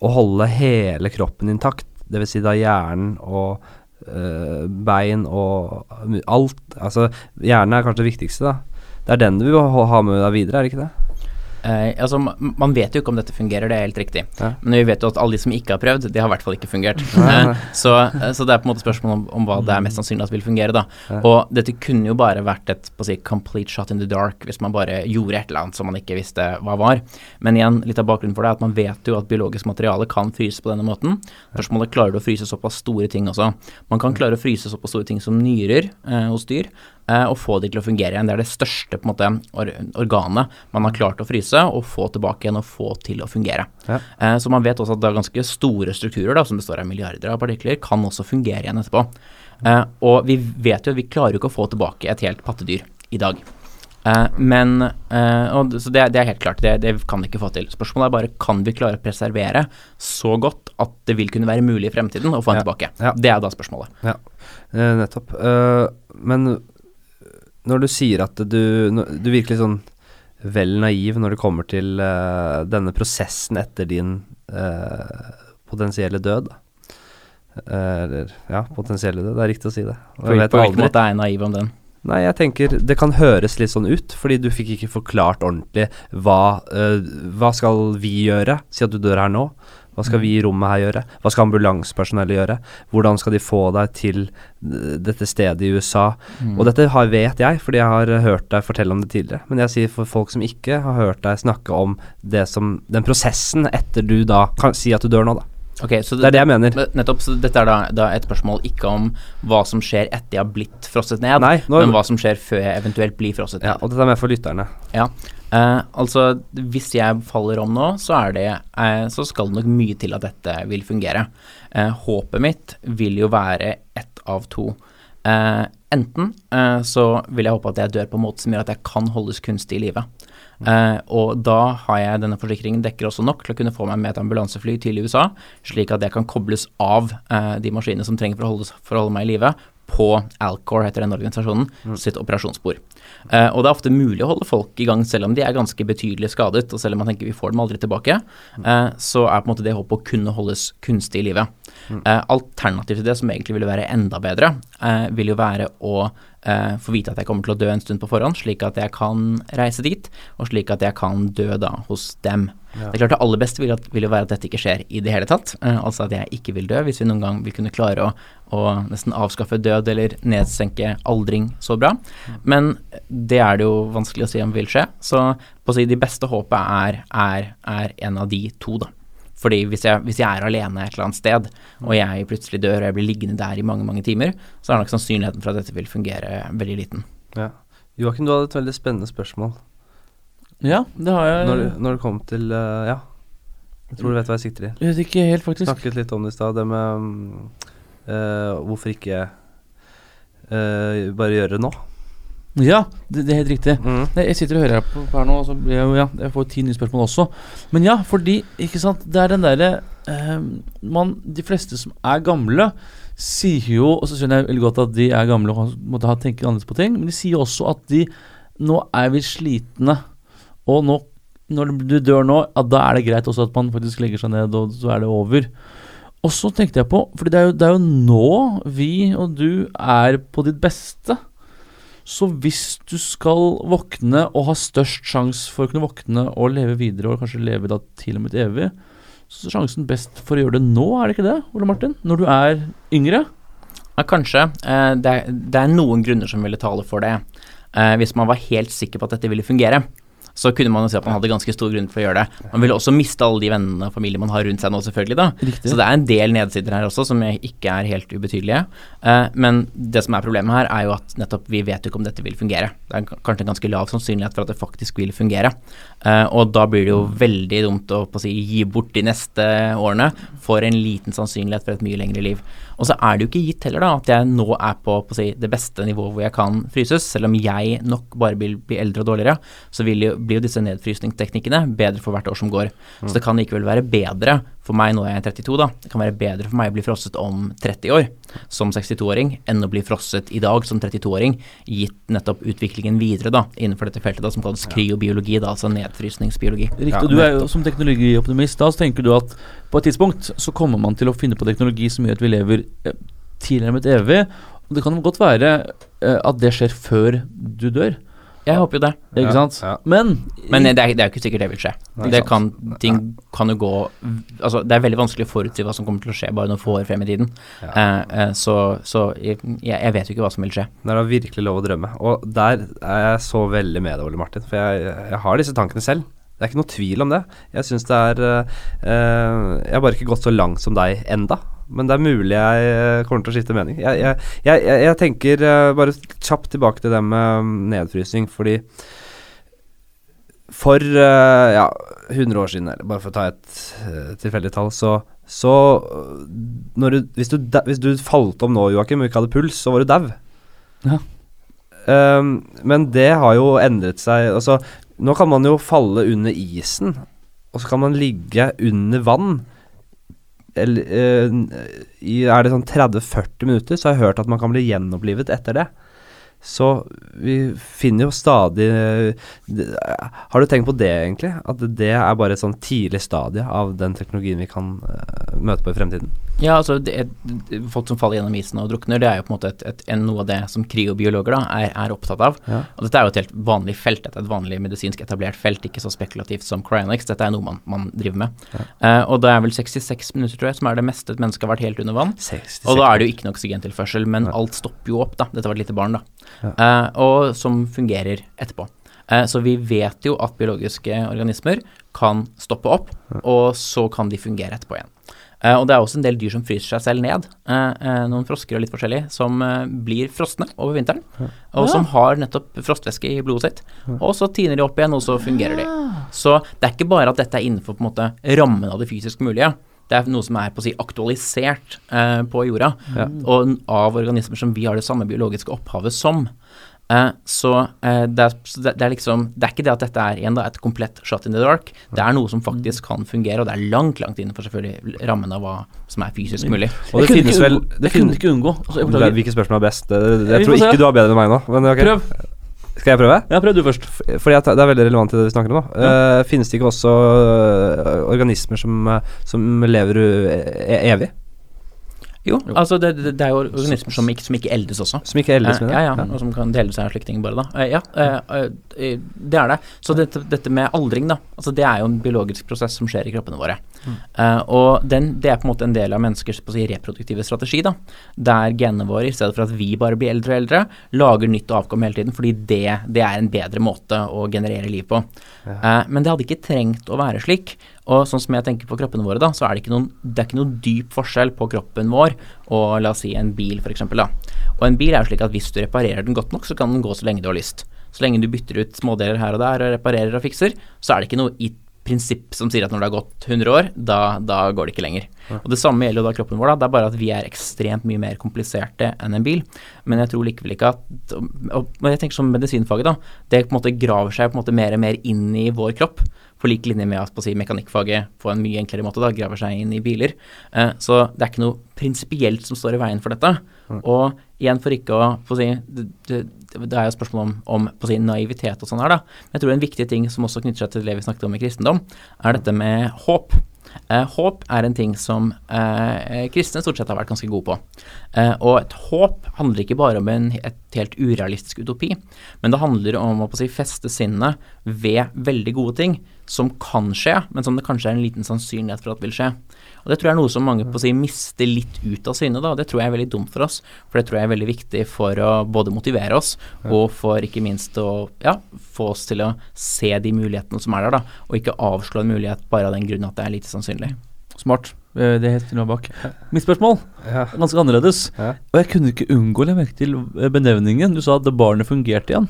og holde hele kroppen intakt, dvs. Si da hjernen og øh, bein og alt Altså, hjernen er kanskje det viktigste, da. Det er den du vil ha med deg videre, er det ikke det? Eh, altså, man vet jo ikke om dette fungerer, det er helt riktig. Ja. Men vi vet jo at alle de som ikke har prøvd, de har i hvert fall ikke fungert. Eh, så, eh, så det er på en måte spørsmål om, om hva det er mest sannsynlig at vil fungere, da. Ja. Og dette kunne jo bare vært et si, complete shot in the dark hvis man bare gjorde et eller annet som man ikke visste hva var. Men igjen, litt av bakgrunnen for det er at man vet jo at biologisk materiale kan fryse på denne måten. Spørsmålet klarer du å fryse såpass store ting også. Man kan klare å fryse såpass store ting som nyrer eh, hos dyr, og få de til å fungere igjen. Det er det største måte, or organet man har klart å fryse og få tilbake igjen og få til å fungere. Ja. Eh, så man vet også at det er ganske store strukturer da, som består av milliarder av partikler, kan også fungere igjen etterpå. Eh, og vi vet jo at vi klarer jo ikke å få tilbake et helt pattedyr i dag. Eh, men eh, og, Så det, det er helt klart, det, det kan vi ikke få til. Spørsmålet er bare kan vi klare å preservere så godt at det vil kunne være mulig i fremtiden å få den Ja. tilbake. Ja. Det er da spørsmålet. Eh, nettopp. Eh, men når du sier at du Du virker litt sånn vel naiv når det kommer til uh, denne prosessen etter din uh, potensielle død. da. Eh, Eller ja, potensielle død, det er riktig å si det. På hvilken måte er jeg naiv om den? Nei, jeg tenker det kan høres litt sånn ut, fordi du fikk ikke forklart ordentlig hva uh, Hva skal vi gjøre? Si at du dør her nå. Hva skal vi i rommet her gjøre? Hva skal ambulansepersonellet gjøre? Hvordan skal de få deg til eh, dette stedet i USA? Og dette har, vet jeg, fordi jeg har hørt deg fortelle om det tidligere. Men jeg sier for folk som ikke har hørt deg snakke om det som, den prosessen etter du da kan si at du dør nå, da. Okay, så Det er det jeg mener. Nettopp, så dette er da, da et spørsmål ikke om hva som skjer etter jeg har blitt frosset ned, Nei, nå- men hva som skjer før jeg eventuelt blir frosset Ja, ned. og dette er mer for lytterne. Ja. Eh, altså, hvis jeg faller om nå, så det eh, Så skal det nok mye til at dette vil fungere. Eh, håpet mitt vil jo være ett av to. Eh, enten eh, så vil jeg håpe at jeg dør på en måte som gjør at jeg kan holdes kunstig i live. Eh, og da har jeg denne forsikringen dekker også nok til å kunne få meg med et ambulansefly til USA, slik at jeg kan kobles av eh, de maskinene som trenger for å holde, for å holde meg i live, på Alcor, heter den organisasjonen, sitt operasjonsbord. Eh, og det er ofte mulig å holde folk i gang selv om de er ganske betydelig skadet, og selv om man tenker vi får dem aldri tilbake, eh, så er på en måte det håpet å kunne holdes kunstig i live. Eh, alternativ til det, som egentlig ville være enda bedre, vil jo være å få vite at jeg kommer til å dø en stund på forhånd, slik at jeg kan reise dit, og slik at jeg kan dø da hos dem. Det er klart Det aller beste vil, at, vil jo være at dette ikke skjer i det hele tatt, Uh, altså at jeg ikke vil dø, hvis vi noen gang vil kunne klare å, å nesten avskaffe død eller nedsenke aldring så bra. Men det er det jo vanskelig å si om vil skje, så på å si de beste håpet er, er, er en av de to, da. Fordi hvis jeg, hvis jeg er alene et eller annet sted, og jeg plutselig dør og jeg blir liggende der i mange, mange timer, så er nok sannsynligheten for at dette vil fungere veldig liten. Ja. Joakim, du hadde et veldig spennende spørsmål Ja, det har jeg. når, når det kom til uh, Ja. Jeg tror du vet hva jeg sikter i. Jeg vet ikke helt, faktisk. Snakket litt om det i stad, det med um, uh, hvorfor ikke uh, bare gjøre det nå. Ja, det, det er helt riktig. Mm. Nei, jeg sitter og hører her på på her nå, og så blir jeg jo Ja, jeg får ti nye spørsmål også. Men ja, fordi, ikke sant, det er den derre eh, man, De fleste som er gamle, sier jo Og så skjønner jeg veldig godt at de er gamle og måtte ha tenkt annerledes på ting, men de sier også at de Nå er vi slitne, og nå når du dør nå, ja, da er det greit også at man faktisk legger seg ned, og så er det over. Og så tenkte jeg på, for det det er jo nå vi og du er på ditt beste. Så hvis du skal våkne og ha størst sjanse for å kunne våkne og leve videre, og kanskje leve da til og med evig, så er sjansen best for å gjøre det nå, er det ikke det, Ole Martin? Når du er yngre? Ja, kanskje. Eh, det, er, det er noen grunner som ville tale for det. Eh, hvis man var helt sikker på at dette ville fungere, så kunne man jo si at man hadde ganske stor grunn for å gjøre det. Man ville også miste alle de vennene og familien man har rundt seg nå, selvfølgelig, da. Riktig. Så det er en del nedsider her også som ikke er helt ubetydelige. Eh, men det som er problemet her, er jo at nettopp vi vet jo ikke om dette vil fungere. Det er kanskje en ganske lav sannsynlighet for at det faktisk vil fungere. Eh, og da blir det jo veldig dumt å på å si, gi bort de neste årene for en liten sannsynlighet for et mye lengre liv. Og så er det jo ikke gitt heller da at jeg nå er på, på si, det beste nivået hvor jeg kan fryses. Selv om jeg nok bare vil bli eldre og dårligere, så vil jo, blir jo disse nedfrysningsteknikkene bedre for hvert år som går. Så det kan likevel være bedre for meg, nå er jeg 32 da, det kan være bedre for meg å bli frosset om 30 år som 62-åring enn å bli frosset i dag som 32-åring, gitt nettopp utviklingen videre da, innenfor dette feltet da, som kalles kryobiologi, da, altså nedfrysningsbiologi. Riktig. Og du er jo som teknologioptimist, da så tenker du at på et tidspunkt så kommer man til å finne på teknologi som gjør at vi lever eh, tilnærmet evig. Og det kan godt være eh, at det skjer før du dør, Jeg håper jo det. ikke Ja, sant? ja. Men, Men det er, det er jo ikke sikkert det vil skje. Nei, det kan, ting kan jo gå Altså, det er veldig vanskelig å forutsi hva som kommer til å skje bare noen få år frem i tiden. Ja. Eh, eh, så så jeg, jeg vet jo ikke hva som vil skje. Det er da virkelig lov å drømme. Og der er jeg så veldig med deg, Ole Martin. For jeg, jeg har disse tankene selv. Det er ikke noe tvil om det. Jeg syns det er eh, eh, Jeg har bare ikke gått så langt som deg enda. Men det er mulig jeg eh, kommer til å skifte mening. Jeg, jeg, jeg, jeg, tenker eh, bare kjapt tilbake til det med mm, nedfrysing, fordi for eh, ja, 100 år siden, bare for å ta et tilfeldig tall, så, så du, hvis, du, hvis du falt om nå, Joakim, og ikke hadde puls, så var du dau. Ja. Um, men det har jo endret seg. Altså, nå kan man jo falle under isen, og så kan man ligge under vann. Eh, er det sånn 30-40 minutter, så har jeg hørt at man kan bli gjenopplivet etter det. Så vi finner jo stadig Har du tenkt på det, egentlig? At det er bare et sånn tidlig stadie av den teknologien vi kan eh, møte på i fremtiden? Ja, altså det, folk som faller gjennom isen og drukner, det er jo på en måte et, et, en, noe av det som kriobiologer da er, er opptatt av. Ja. Og dette er jo et helt vanlig felt, dette er et vanlig medisinsk etablert felt, ikke så spekulativt som cryonics. Dette er noe man, man driver med. Eh, og det er vel 66 minutter, tror jeg, som er det meste et menneske har vært helt under vann. 66 Og da er det jo ikke noe oksygentilførsel, men alt stopper jo opp, da. Dette var et lite barn, da. Ja. Eh, og som fungerer etterpå. Uh, så vi vet jo at biologiske organismer kan stoppe opp, og så kan de fungere etterpå igjen. Eh, og det er også en del dyr som fryser seg selv ned. Uh, uh, noen frosker og litt forskjellig som blir frosne over vinteren. Og som har nettopp frostvæske i blodet sitt. Og så tiner de opp igjen, og så fungerer de. Så det er ikke bare at dette er innenfor på en måte rammen av det fysisk mulige. Det er noe som er på å si aktualisert på jorda, og av organismer som vi har det samme biologiske opphavet som. Eh, så eh, det, er, så det, er liksom Det er ikke det at dette er igjen da, et komplett shot in the dark. Det er noe som faktisk kan fungere, og det er langt, langt innenfor selvfølgelig rammen av hva som er fysisk mulig. Og det finnes vel det Jeg kunne ikke unngå. Altså. Hvilke spørsmål er best? Det, det, jeg tror ikke du har bedre enn meg nå. Men okay. Prøv. Skal jeg prøve? Ja, prøv du først. Fordi at det er veldig relevant til det vi snakker om nå. uh, finnes det ikke også organismer som, som lever e evig? Jo, altså det, det, det er jo organismer som ikke, som ikke eldes også. Som ikke eldes med Eh, det? Ja, ja, og som kan dele seg av slektninger bare, da. Eh, ja, eh, det er det. Så dette, dette med aldring, da, altså det er jo en biologisk prosess som skjer i kroppene våre. Eh, og den, det er på en måte en del av menneskers si, reproduktive strategi, da. Der genene våre, i stedet for at vi bare blir eldre og eldre, lager nytt avkom hele tiden, fordi det, det er en bedre måte å generere liv på. Men det hadde ikke trengt å være slik. Og sånn som jeg tenker på kroppene våre, da, så er det ikke noen, det er ikke noen dyp forskjell på kroppen vår og la oss si en bil, f.eks. Og en bil er jo slik at hvis du reparerer den godt nok, så kan den gå så lenge du har lyst. Så lenge du bytter ut smådeler her og der og reparerer og fikser, så er det ikke noe i prinsipp som sier at når det har gått 100 år, da, da går det ikke lenger. Og Det samme gjelder jo da kroppen vår. da, Det er bare at vi er ekstremt mye mer kompliserte enn en bil. Men jeg tror likevel ikke at og jeg tenker som medisinfaget, da. Det på en måte graver seg på en måte mer og mer inn i vår kropp. På lik linje med at si, mekanikkfaget på en mye enklere måte da, graver seg inn i biler. Eh, så det er ikke noe prinsipielt som står i veien for dette. Og igjen for ikke å å si, det, det, det er jo spørsmål om, om si, naivitet og sånn her, da. Men jeg tror en viktig ting som også knytter seg til det vi snakket om i kristendom, er dette med håp. Eh, håp er en ting som eh, kristne stort sett har vært ganske gode på. Eh, og et håp handler ikke bare om en et helt urealistisk utopi, men det handler om å si, feste sinnet ved veldig gode ting som kan skje, men som det kanskje er en liten sannsynlighet for at vil skje. Og Det tror jeg er noe som mange på å si, mister litt ut av syne. da, Det tror jeg er veldig dumt for oss, for det tror jeg er veldig viktig for å både motivere oss og for ikke minst å ja, få oss til å se de mulighetene som er der, da, og ikke avslå en mulighet bare av den grunn at det er lite sannsynlig. Smart. Eh, Det er helt noe bak. Mitt spørsmål Ja. ganske annerledes. Ja. Og jeg kunne ikke unngå å legge merke til eh, benevningen. Du sa at barnet fungerte igjen.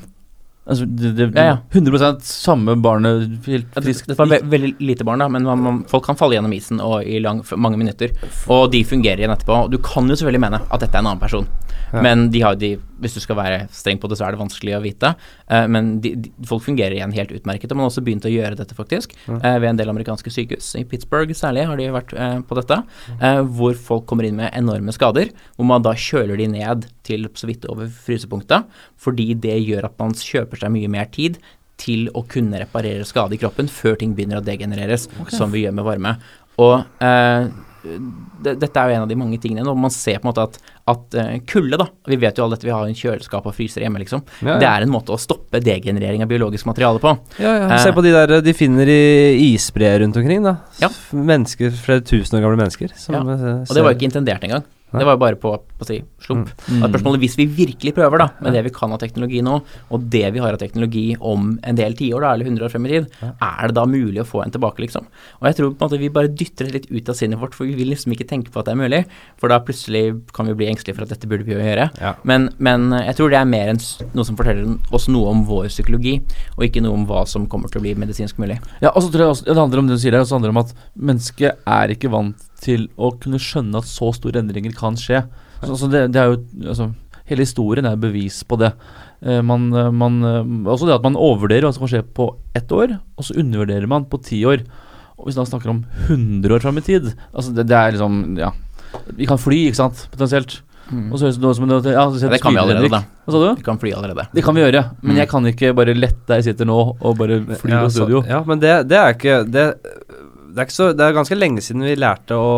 Altså, det, det, Ja, ja. 100 samme barnet, helt friskt. det var ve veldig lite barn, da, men man, man, folk kan falle gjennom isen og i lang, mange minutter. Og de fungerer igjen etterpå. Du kan jo selvfølgelig mene at dette er en annen person, Ja. men de har, de, hvis du skal være streng på det, så er det vanskelig å vite. Uh, men de, de, folk fungerer igjen helt utmerket. Og man har også begynt å gjøre dette, faktisk. uh, ved en del amerikanske sykehus. I Pittsburgh særlig har de vært uh, på dette. eh, hvor folk kommer inn med enorme skader, hvor man da kjøler de ned til så vidt over frysepunktet, fordi det gjør at man kjøper seg mye mer tid til å kunne reparere skade i kroppen før ting begynner å degenereres, som vi gjør med varme. Og eh, det, dette er jo en av de mange tingene når man ser på en måte at, at eh, kulde, da Vi vet jo alle dette, vi har en kjøleskap og fryser hjemme, liksom. Ja, ja. Det er en måte å stoppe degenerering av biologisk materiale på. Ja, ja. Eh. Se på de der de finner i isbreer rundt omkring, da. Ja. Mennesker, flere tusen år gamle mennesker. Som, Ja. eh, Og det var jo ikke intendert engang. Det var jo bare på, på si, slump. Mm. Og spørsmålet hvis vi virkelig prøver, da, med det vi kan av teknologi nå, og det vi har av teknologi om en del tiår, eller 100 år frem i tid, er det da mulig å få en tilbake, liksom? Og jeg tror på en måte vi bare dytter det litt ut av sinnet vårt, for vi vil liksom ikke tenke på at det er mulig, for da plutselig kan vi bli engstelige for at dette burde vi jo gjøre. Ja. Men, men jeg tror det er mer enn noe som forteller oss noe om vår psykologi, og ikke noe om hva som kommer til å bli medisinsk mulig. Ja, og så tror jeg også, Det handler om det du sier der, og så handler det om at mennesket er ikke vant til å kunne skjønne at så store endringer kan skje. Så, altså det, det er jo altså, Hele historien er bevis på det. Eh, man, eh, man, eh, også det at man overvurderer hva som kan skje på ett år, og så undervurderer man på ti år. Og hvis man snakker om 100 år fram i tid altså det, det er liksom Ja. Vi kan fly, ikke sant, potensielt. Og så høres det noe som en ja, Mm. Det kan vi allerede, da. Hva sa du? Vi kan fly allerede. Det kan vi gjøre, men Mm. jeg kan ikke bare lette der jeg sitter nå og bare fly ja, på så- studio. ja, men det, det er ikke det, det, er ikke så, det er ganske lenge siden vi lærte å,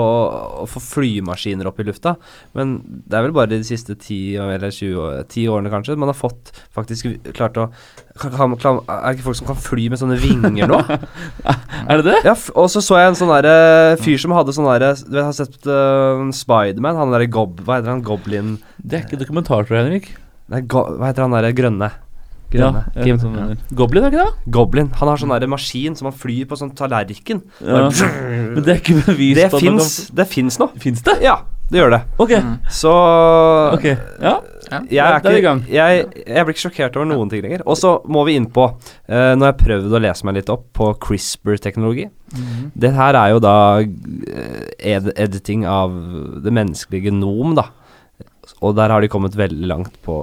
å få flymaskiner opp i lufta. Men det er vel bare de siste 10 eller 20 10 årene kanskje man har fått faktisk klart å kan, kan, kan, Er det ikke folk som kan fly med sånne vinger nå? Er det det? ja, og så så jeg en sånn derre fyr som hadde sånn derre Du vet, har sett uh, Spiderman? Han derre gob... Hva heter han? Goblin Det er ikke dokumentar, tror jeg, Henrik. Nei, go, hva heter han derre grønne? Grønne. Ja, jeg vet hva. Goblin, er det ikke det? Goblin. Han har sånn der maskin som han flyr på sånn tallerken. Ja. Men det er ikke bevist Det at man fins Det fins nå. kan Fins det? Ja, det gjør det. Ok. Mm. Så ok Ja. jeg, er ikke, jeg, jeg blir ikke sjokkert over noen ting lenger. Og så må vi inn på uh, Nå har jeg prøvd å lese meg litt opp på CRISPR-teknologi. Mhm. Det her er jo da eh, ed editing av det menneskelige genom, da. Og der har de kommet veldig langt på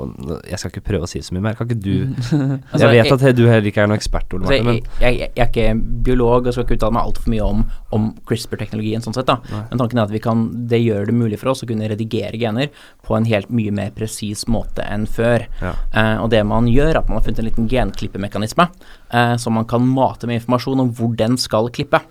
Jeg skal ikke prøve å si så mye mer. Kan ikke du Altså, Jeg vet jeg- at du heller ikke er noen ekspert, Ole Altså, Martin, men jeg, jeg, jeg er ikke biolog og skal ikke uttale meg altfor mye om, om CRISPR-teknologien. sånn sett da. Nei. Men tanken er at vi kan, det gjør det mulig for oss å kunne redigere gener på en helt mye mer presis måte enn før. Ja. Eh, og det man gjør, er at man har funnet en liten genklippemekanisme eh, som man kan mate med informasjon om hvor den skal klippe.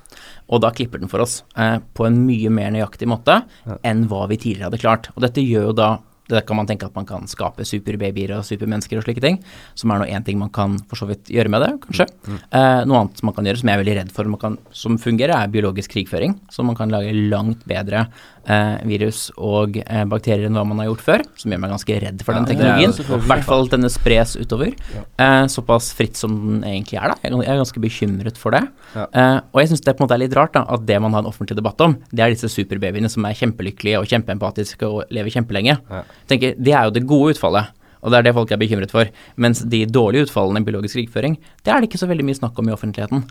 Og da klipper den for oss eh, på en mye mer nøyaktig måte Ja. enn hva vi tidligere hadde klart. Og dette gjør jo da det kan man tenke at man kan skape superbabyer og supermennesker og slike ting, som er nå én ting man kan for så vidt gjøre med det, kanskje. Eh, noe annet man kan gjøre, som jeg er veldig redd for, man kan, som fungerer, er biologisk krigføring. Som man kan lage langt bedre eh, virus og eh, bakterier enn hva man har gjort før, som gjør meg ganske redd for den teknologien. I hvert fall at denne spres utover. Eh, såpass fritt som den egentlig er, da. Jeg er jeg er ganske bekymret for det. Eh, og jeg syns det på en måte er litt rart da, at det man har en offentlig debatt om, det er disse superbabyene som er kjempelykkelige og kjempeempatiske og lever kjempelenge. Tenker, Det er jo det gode utfallet. Og det er det folk er bekymret for. Mens de dårlige utfallene i biologisk krigføring, det er det ikke så veldig mye snakk om i offentligheten.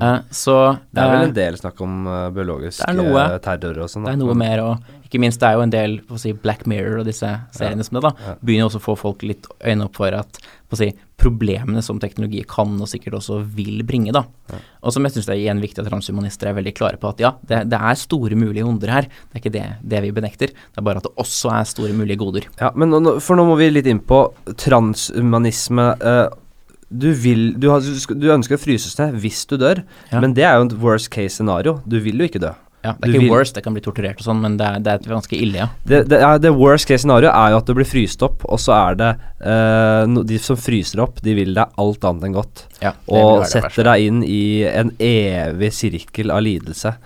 Eh, så det er vel eh, en del snakk om uh, biologisk noe. eh, terror og sånn. det er noe mer, og ikke minst det er jo en del si, Black Mirror og disse seriene som det, da, Ja. begynner også å få folk litt øynene opp for at si, problemene som teknologi kan og sikkert også vil bringe. da. Ja. Og som jeg syns det er igjen viktig at transhumanister er veldig klare på at ja, det, det er store mulige onder her. Det er ikke det, det vi benekter, det er bare at det også er store mulige goder. Ja, men nå, for nå må vi litt inn på transhumanisme. eh, du, vil, du, har, du, ønsker å fryses ned hvis du dør, Ja. men det er jo et worst case scenario. Du vil jo ikke dø. Ja, det Du er ikke vil- worst, det kan bli torturert og sånn, men det er, det er ganske ille, ja. Det, det, det worst case scenario er jo at du blir fryst opp, og så er det uh, no, De som fryser opp, de vil deg alt annet enn godt. ja Og setter deg inn i en evig sirkel av lidelse.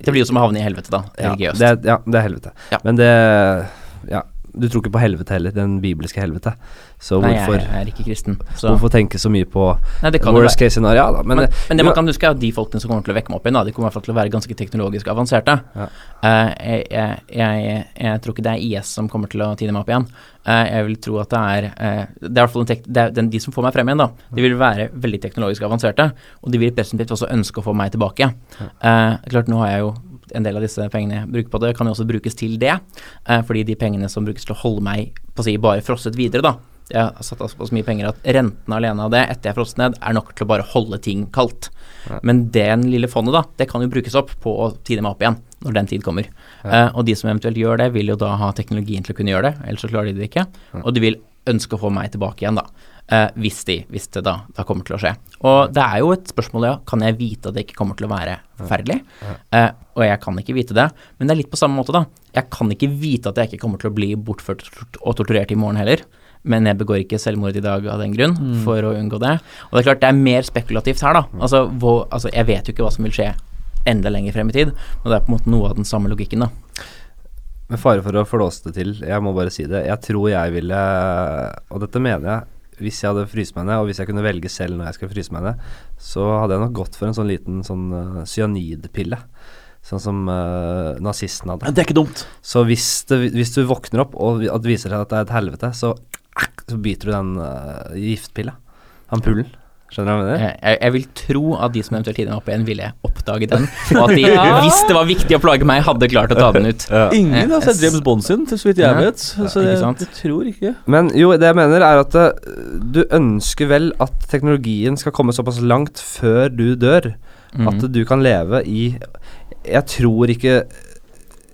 Det blir jo som å havne i helvete, da. Ja, Religiøst. det, ja, det er helvete. Men det Ja, du tror ikke på helvete heller, den bibelske helvete. Så Nei, hvorfor, jeg, er ikke kristen. Så. hvorfor tenke så mye på Nei, worst case scenario? Da, men, Men, men det man kan huske er at de folkene som kommer til å vekke meg opp igjen, da, de kommer i hvert fall til å være ganske teknologisk avanserte. Ja. Uh, jeg, jeg, jeg, jeg tror ikke det er IS som kommer til å tine meg opp igjen. Uh, jeg vil tro at det er uh, Det er i hvert fall det er den, de som får meg frem igjen, da. De vil være veldig teknologisk avanserte, og de vil presumptivt også ønske å få meg tilbake. Eh, klart, nå har jeg jo en del av disse pengene jeg bruker på det, kan jo også brukes til det. Eh, fordi de pengene som brukes til å holde meg på å si, bare frosset videre, da. Jeg har satt av så mye penger at renten alene av det, etter jeg har frosset ned, er nok til å bare holde ting kaldt. Men den lille fondet, da, det kan jo brukes opp på å tide meg opp igjen når den tid kommer. Eh, og de som eventuelt gjør det, vil jo da ha teknologien til å kunne gjøre det, ellers så klarer de det ikke. Og de vil ønske å få meg tilbake igjen, da. Uh, hvis, de, hvis det da, da kommer til å skje. Og det er jo et spørsmål, ja. Kan jeg vite at det ikke kommer til å være forferdelig? Uh, og jeg kan ikke vite det. Men det er litt på samme måte, da. Jeg kan ikke vite at jeg ikke kommer til å bli bortført og torturert i morgen heller. Men jeg begår ikke selvmord i dag av den grunn, for å unngå det. Og det er klart, det er mer spekulativt her, da. Altså, hvor, altså jeg vet jo ikke hva som vil skje enda lenger frem i tid, men det er på en måte noe av den samme logikken, da. Med fare for å flåse det til, jeg må bare si det. Jeg tror jeg ville Og dette mener jeg. Hvis jeg hadde fryst meg ned, og hvis jeg kunne velge selv når jeg skulle fryse meg ned, så hadde jeg nok gått for en sånn liten sånn uh, cyanidpille. Sånn som uh, nazisten hadde. Det er ikke dumt. Så hvis, det, hvis du våkner opp og det viser seg at det er et helvete, så, så biter du den uh, giftpilla. Ampullen. Skjønner du hva jeg mener? Jeg, jeg, jeg vil tro at de som eventuelt tidligere var opp igjen, ville oppdage den, og at de, hvis det var viktig å plage meg, hadde klart å ta den ut. Ingen har sett James Bond sin, til så vidt jeg Ja. vet. Så jeg, jeg tror ikke Men jo, det jeg mener er at du ønsker vel at teknologien skal komme såpass langt før du dør, Mm. at du kan leve i Jeg tror ikke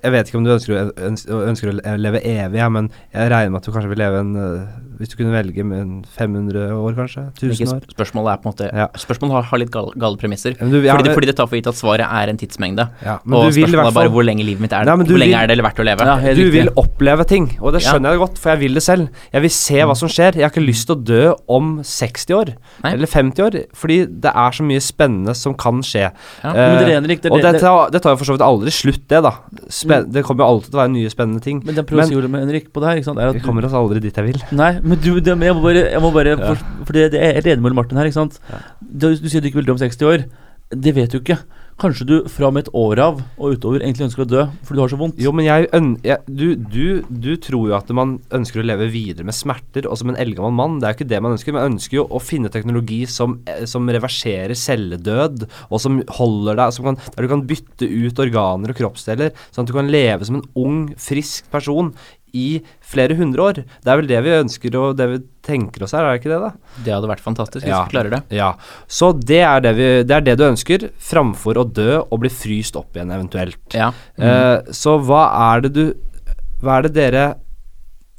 Jeg vet ikke om du ønsker, ønsker å leve evig, men jeg regner med at du kanskje vil leve en uh, Hvis du kunne velge med 500 år, kanskje? Ikke 1000 år? Spørsmålet er på en måte Ja. Spørsmålet har, har litt gale, gale premisser. Men du, ja, fordi, det, fordi det tar for gitt at svaret er en tidsmengde. ja, men og du vil i spørsmålet hvert er bare hvor lenge livet mitt er. Nei, hvor lenge vil- er det verdt å leve? Ja, Du riktig. vil oppleve ting, og det Ja. skjønner jeg godt, for jeg vil det selv. Jeg vil se hva som skjer. Jeg har ikke lyst til å dø om 60 år, Nei. eller 50 år, fordi det er så mye spennende som kan skje. Ja. Men det er det og det- det tar, det tar jo for så vidt aldri slutt, det, da. Spen det kommer jo alltid til å være nye spennende ting. Men det si Ole, med Henrik på det her, ikke sant, er at Vi kommer oss aldri dit jeg vil. Nei, Men du, det, jeg må bare, jeg må bare Ja. for, for det, det er enig med Martin her, ikke sant? Ja. Du, du sier du ikke vil dø om 60 år. Det vet du ikke. Kanskje du fra og med et år av og utover egentlig ønsker å dø fordi du har så vondt. Jo, men jeg, jeg du, du, du tror jo at man ønsker å leve videre med smerter, og som en eldgammel mann. Det er jo ikke det man ønsker. Man ønsker jo å finne teknologi som, eh, som reverserer celledød, og som holder deg som kan, Der du kan bytte ut organer og kroppsdeler, sånn at du kan leve som en ung, frisk person i flere hundre år. Det er vel det vi ønsker og det vi tenker oss her, er det ikke det, da? Det hadde vært fantastisk hvis Ja. vi klarer det. Ja, så det er det, vi, det er det du ønsker, framfor å dø og bli fryst opp igjen eventuelt. Ja. Eh, så hva er det du Hva er det dere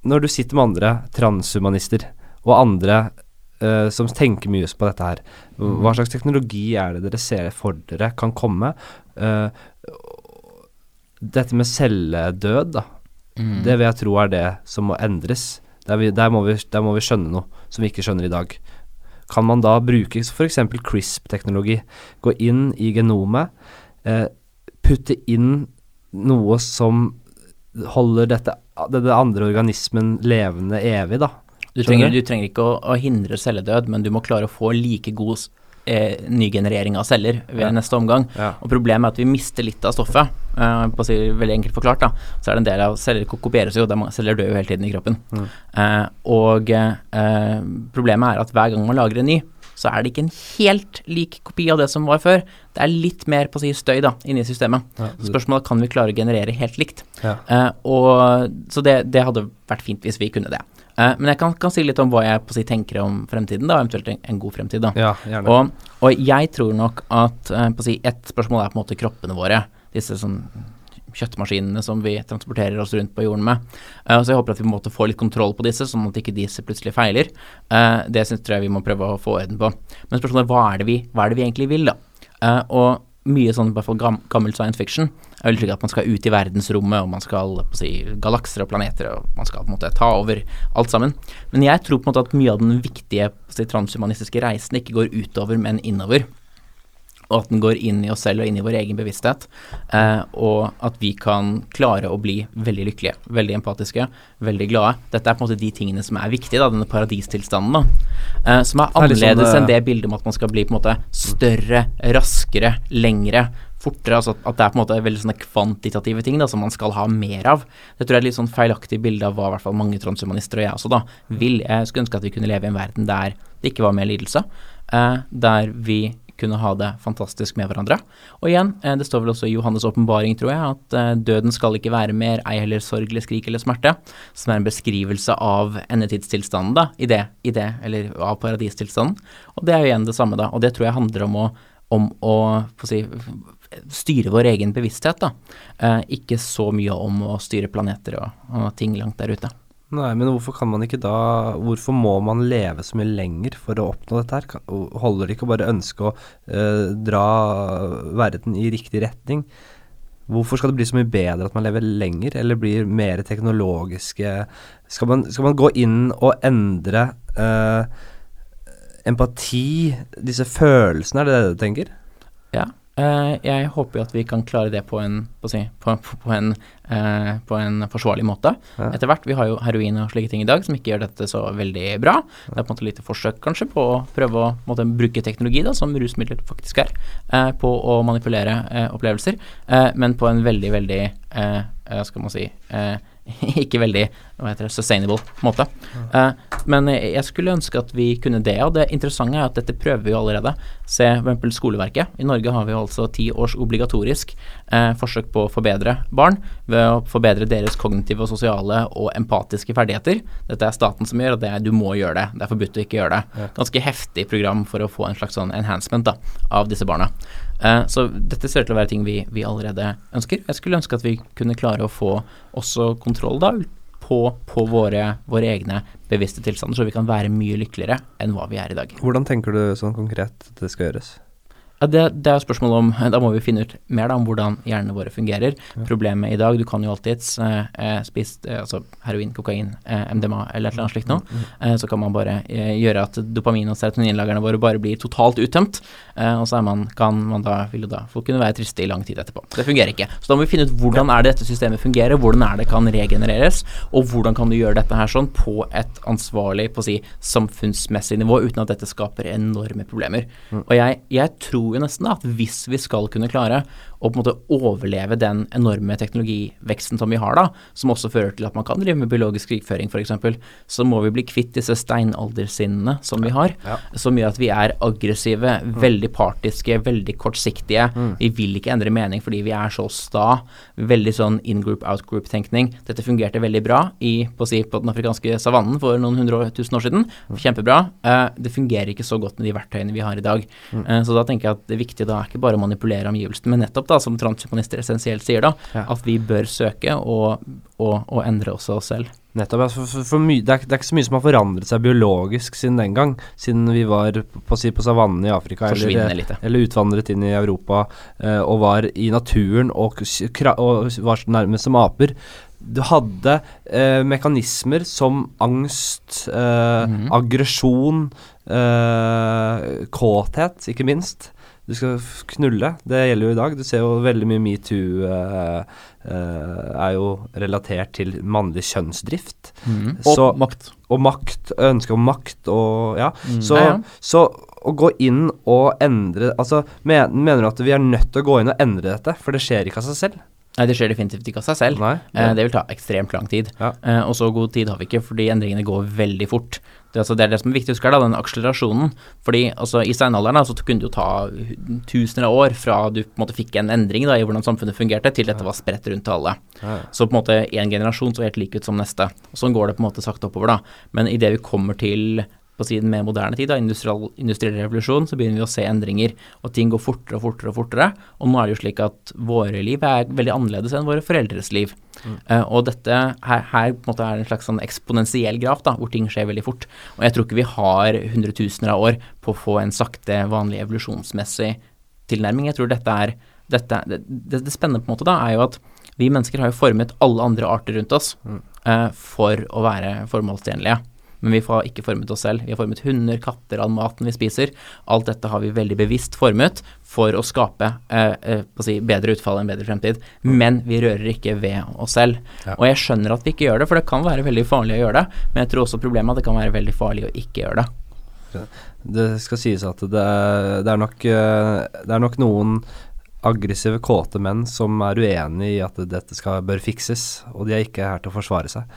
Når du sitter med andre transhumanister og andre eh, som tenker mye på dette her, hva slags teknologi er det dere ser for dere kan komme? Eh, dette med celledød, da. Mm. Det vil jeg tro er det som må endres. Der, vi, der, må vi, der må vi skjønne noe som vi ikke skjønner i dag. Kan man da bruke f.eks. CRISP-teknologi? Gå inn i genomet, eh, putte inn noe som holder dette, denne andre organismen levende evig, da. Du trenger, du trenger ikke å, å hindre celledød, men du må klare å få like god eh, nygenerering av celler ved Ja. neste omgang. Ja. Og Problemet er at vi mister litt av stoffet. Eh, på å si veldig enkelt forklart, da, så er det en del av celler kopieres jo, er celler dør jo hele tiden i kroppen. Mm. Eh, og eh, problemet er at hver gang man lager en ny, så er det ikke en helt lik kopi av det som var før. Det er litt mer på å si støy da, inni systemet. Ja, Spørsmålet kan vi klare å generere helt likt. Ja. Eh, og, så det, det hadde vært fint hvis vi kunne det. Eh, men jeg kan, kan si litt om hva jeg si, tenker om fremtiden, da, eventuelt en, en god fremtid. da. ja, gjerne. Og, og jeg tror nok at på å si, Et spørsmål er på en måte kroppene våre. Disse sånn kjøttmaskinene som vi transporterer oss rundt på jorden med. Uh, så jeg håper at vi på en måte får litt kontroll på disse, sånn at ikke disse plutselig feiler. Uh, det synes, tror jeg vi må prøve å få orden på. Men spørsmålet er hva er det vi, hva er det vi egentlig vil, da? Uh, og mye sånn i hvert fall gam, gammel science fiction er veldig at man skal ut i verdensrommet, og man skal på å si, galakser og planeter, og man skal på en måte ta over alt sammen. Men jeg tror på en måte at mye av den viktige si, transhumanistiske reisen ikke går utover, men innover. Og at den går inn i oss selv og inn i vår egen bevissthet. Eh, og at vi kan klare å bli veldig lykkelige, veldig empatiske, veldig glade. Dette er på en måte de tingene som er viktige, da, denne paradistilstanden. da. Eh, som er Det er sånn, annerledes eh, enn det bildet om at man skal bli på en måte større, raskere, lengre. Fortere, altså at det er på en måte veldig sånne kvantitative ting da, som man skal ha mer av. Det tror jeg er et litt sånn feilaktig bilde av hva i hvert fall mange transhumanister og jeg også da vil. Jeg skulle ønske at vi kunne leve i en verden der det ikke var mer lidelse. Eh, der vi kunne ha det fantastisk med hverandre. Og igjen, eh, det står vel også i Johannes' åpenbaring, tror jeg, at eh, døden skal ikke være mer, ei heller sorg eller skrik eller smerte, som er en beskrivelse av endetidstilstanden, da, i det, i det, eller av paradistilstanden. Og det er jo igjen det samme, da, og det tror jeg handler om å, om å si, styre vår egen bevissthet, da. Eh, ikke så mye om å styre planeter og, og ting langt der ute. Nei, men hvorfor kan man ikke da Hvorfor må man leve så mye lenger for å oppnå dette her? Holder det ikke å bare ønske å eh, dra verden i riktig retning? Hvorfor skal det bli så mye bedre at man lever lenger, eller blir mer teknologiske Skal man, skal man gå inn og endre eh, empati, disse følelsene, er det det du tenker? Ja. Eh, jeg håper jo at vi kan klare det på en, på si, på, på, en, eh, på en forsvarlig måte. Ja. Etter hvert. Vi har jo heroin og slike ting i dag som ikke gjør dette så veldig bra. Det er på en måte lite forsøk kanskje på å prøve å måte, bruke teknologi, da, som rusmidler faktisk er, eh, på å manipulere opplevelser, men på en veldig, veldig skal man si ikke veldig hva heter det, sustainable måte. Uh, men jeg skulle ønske at vi kunne det. Og det interessante er at dette prøver vi jo allerede. Se f.eks. skoleverket. I Norge har vi jo altså ti års obligatorisk uh, forsøk på å forbedre barn ved å forbedre deres kognitive og sosiale og empatiske ferdigheter. Dette er staten som gjør, og det er du må gjøre det. Det er forbudt å ikke gjøre det. Ganske heftig program for å få en slags sånn enhancement da, av disse barna. Uh, så dette ser ut til å være ting vi, vi allerede ønsker. Jeg skulle ønske at vi kunne klare å få også kontroll da på, på våre, våre egne bevisste tilstander, så vi kan være mye lykkeligere enn hva vi er i dag. Hvordan tenker du sånn konkret at det skal gjøres? Ja, det, det er spørsmålet om Da må vi finne ut mer da om hvordan hjernene våre fungerer. Problemet i dag Du kan jo alltids eh, eh, spise eh, altså heroin, kokain, eh, MDMA eller et eller annet slikt noe. Eh, så kan man bare eh, gjøre at dopamin- og serotoninlagrene våre bare blir totalt uttømt. Eh, og så man, kan man da, vil jo da folk kunne være triste i lang tid etterpå. Det fungerer ikke. Så da må vi finne ut hvordan er det dette systemet fungerer, hvordan er det kan regenereres, og hvordan kan du gjøre dette her sånn på et ansvarlig på å si, samfunnsmessig nivå uten at dette skaper enorme problemer. Og jeg, jeg tror jo nesten da at hvis vi skal kunne klare å på en måte overleve den enorme teknologiveksten som vi har da, som også fører til at man kan drive med biologisk krigføring f.eks., så må vi bli kvitt disse steinaldersinnene som vi har, Ja. som gjør at vi er aggressive, veldig partiske, veldig kortsiktige. Vi vil ikke endre mening fordi vi er så sta. Veldig sånn in-group, out-group-tenkning. Dette fungerte veldig bra i, på, si, på den afrikanske savannen for noen hundre tusen år siden. Kjempebra. Eh, det fungerer ikke så godt med de verktøyene vi har i dag. Eh, så da tenker jeg at det viktige da er ikke bare å manipulere omgivelsene, men nettopp da, som transhumanister essensielt sier da, Ja. at vi bør søke å, endre også oss selv. Nettopp. ja, For, for, my, det, er, det er ikke så mye som har forandret seg biologisk siden den gang. Siden vi var på, si, på savannen i Afrika eller, eller utvandret inn i Europa eh, og var i naturen og, og var nærmest som aper. Du hadde eh, mekanismer som angst, eh, Mhm. aggresjon, eh, kåthet, ikke minst. Du skal knulle. Det gjelder jo i dag. Du ser jo veldig mye metoo uh, uh, er jo relatert til mannlig kjønnsdrift. Mhm. Og makt. og makt, ønske om makt og Ja. Mm. Så, Ja, ja. så å gå inn og endre Altså, men, mener du at vi er nødt til å gå inn og endre dette? For det skjer ikke av seg selv? Nei, det skjer definitivt ikke av seg selv. Nei? Eh, det vil ta ekstremt lang tid. Ja. Eh, og så god tid har vi ikke, fordi endringene går veldig fort. Det, er altså, det er det som er viktig å huske da, den akselerasjonen. Fordi altså, i steinalderen så kunne det jo ta tusener av år fra du på en måte fikk en endring da, i hvordan samfunnet fungerte, til dette var spredt rundt til alle. Ja. Så på en måte én generasjon så helt lik ut som neste. Og sånn går det på en måte sakte oppover, da. Men idet vi kommer til på siden med moderne tid, da, industriell, industriell revolusjon, så begynner vi å se endringer, og ting går fortere og fortere og fortere. Og nå er det jo slik at våre liv er veldig annerledes enn våre foreldres liv. Eh, og dette her, her på en måte er en slags sånn eksponentiell graf, da, hvor ting skjer veldig fort. Og jeg tror ikke vi har hundretusener av år på å få en sakte, vanlig evolusjonsmessig tilnærming. Jeg tror dette er dette, det, det, det spennende på en måte da, er jo at vi mennesker har jo formet alle andre arter rundt oss eh, for å være formålstjenlige. Men vi har ikke formet oss selv. Vi har formet hunder, katter, all maten vi spiser. Alt dette har vi veldig bevisst formet for å skape eh, eh, å si, bedre utfall, en bedre fremtid. Men vi rører ikke ved oss selv. Ja. Og jeg skjønner at vi ikke gjør det, for det kan være veldig farlig å gjøre det. Men jeg tror også problemet er at det kan være veldig farlig å ikke gjøre det. Det skal sies at det det er nok eh, Det er nok noen aggressive, kåte menn som er uenig i at dette skal, bør fikses, og de er ikke her til å forsvare seg.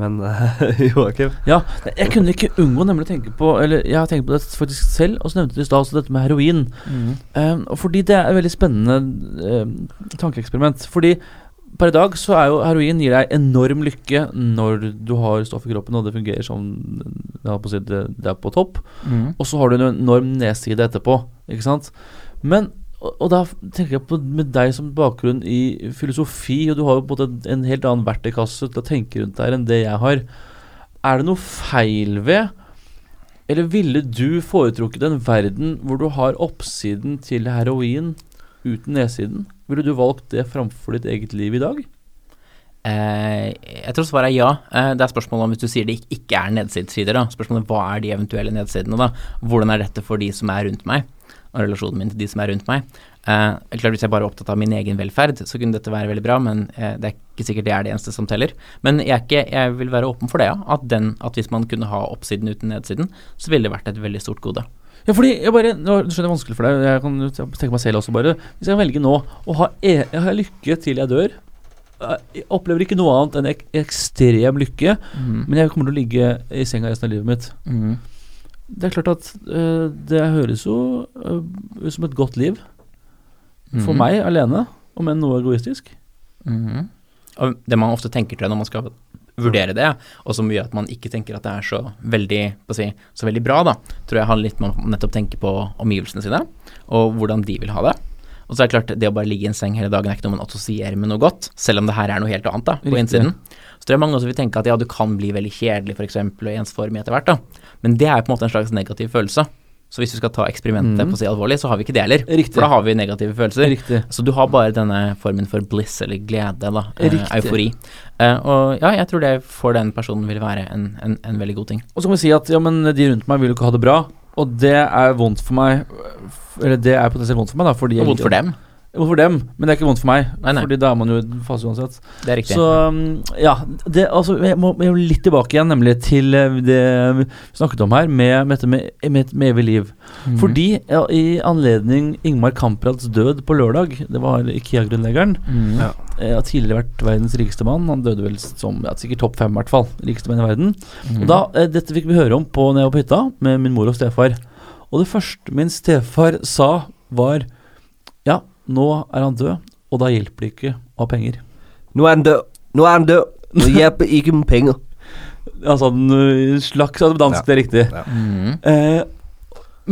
Men eh, Joakim? Ja, jeg kunne ikke unngå nemlig å tenke på Eller jeg har tenkt på det faktisk selv, og så nevnte du i stad også dette med heroin. Um, og fordi det er et veldig spennende um, tankeeksperiment. Fordi per i dag så er jo heroin gir deg enorm lykke når du har stoff i kroppen, og det fungerer som jeg på å si, det, det er på topp. Og så har du en enorm nedside etterpå, ikke sant. Men og, da tenker jeg på med deg som bakgrunn i filosofi, og du har jo på en en helt annen verktøykasse til å tenke rundt der enn det jeg har. Er det noe feil ved Eller ville du foretrukket en verden hvor du har oppsiden til heroin uten nedsiden? Ville du valgt det framfor ditt eget liv i dag? Eh, jeg tror svaret er ja. Eh, det er spørsmålet om hvis du sier det ikke er nedsidesider, da. Spørsmålet hva er de eventuelle nedsidene, da? Hvordan er dette for de som er rundt meg? Og relasjonen min til de som er rundt meg. Eh, klart Hvis jeg bare er opptatt av min egen velferd, så kunne dette være veldig bra, men eh, det er ikke sikkert det er det eneste som teller. Men jeg, ikke, jeg vil være åpen for det, ja. At, den, at hvis man kunne ha oppsiden uten nedsiden, så ville det vært et veldig stort gode. Ja, fordi jeg bare Nå skjønner jeg det vanskelig for deg, jeg kan tenke meg selv også, bare. Hvis jeg kan velge nå å ha, e har lykke til jeg dør eh, Jeg opplever ikke noe annet enn ek ekstrem lykke, Mm. men jeg kommer til å ligge i senga resten av livet mitt. Mm. Det er klart at uh, det høres jo uh, ut som et godt liv. For Mhm. meg alene, om enn noe egoistisk. Mhm. Og det man ofte tenker til når man skal vurdere det, og som gjør at man ikke tenker at det er så veldig, si, så veldig bra, da, tror jeg har litt med å nettopp tenke på omgivelsene sine, og hvordan de vil ha det. Og så er det klart, det å bare ligge i en seng hele dagen er ikke noe man assosierer med noe godt, selv om det her er noe helt annet da, på innsiden. Så tror jeg mange også vil tenke at ja, du kan bli veldig kjedelig eksempel, og ensformig etter hvert da. Men det er på en måte en slags negativ følelse. Så hvis du skal ta eksperimentet mm. på å si alvorlig, så har vi ikke det heller. Riktig. For da har vi negative følelser. Riktig. Så du har bare denne formen for bliss eller glede, da. Eh, Riktig. eufori. Eh, og ja, jeg tror det for den personen vil være en, en, en veldig god ting. Og så kan vi si at ja, men de rundt meg vil jo ikke ha det bra, og det er vondt for meg Eller det er potensielt vondt for meg, da. Fordi Og vondt for dem. Vondt for dem, men det er ikke vondt for meg. Nei, nei. Fordi da er man jo i fase uansett. Det er riktig. Så um, ja, det, altså, jeg må, jeg må litt tilbake igjen, nemlig til eh, det vi snakket om her, med, med dette med, med, med evig liv. Mhm. Fordi ja, i anledning Ingmar Kamprads død på lørdag, det var Ikea-grunnleggeren, Mhm. Ja. Jeg har tidligere vært verdens rikeste mann. Han døde vel som ja, sikkert topp fem, i hvert fall. Rikeste mann i verden. Mhm. Og da, eh, Dette fikk vi høre om på når jeg var på hytta med min mor og stefar. Og det første min stefar sa, var Ja, nå er han død, og da hjelper det ikke å ha penger. Nå er han død. Nå er han død. Nå hjelper ikke med penger. Altså en slags dansk, Ja. det er riktig. Ja. Mhm. Eh,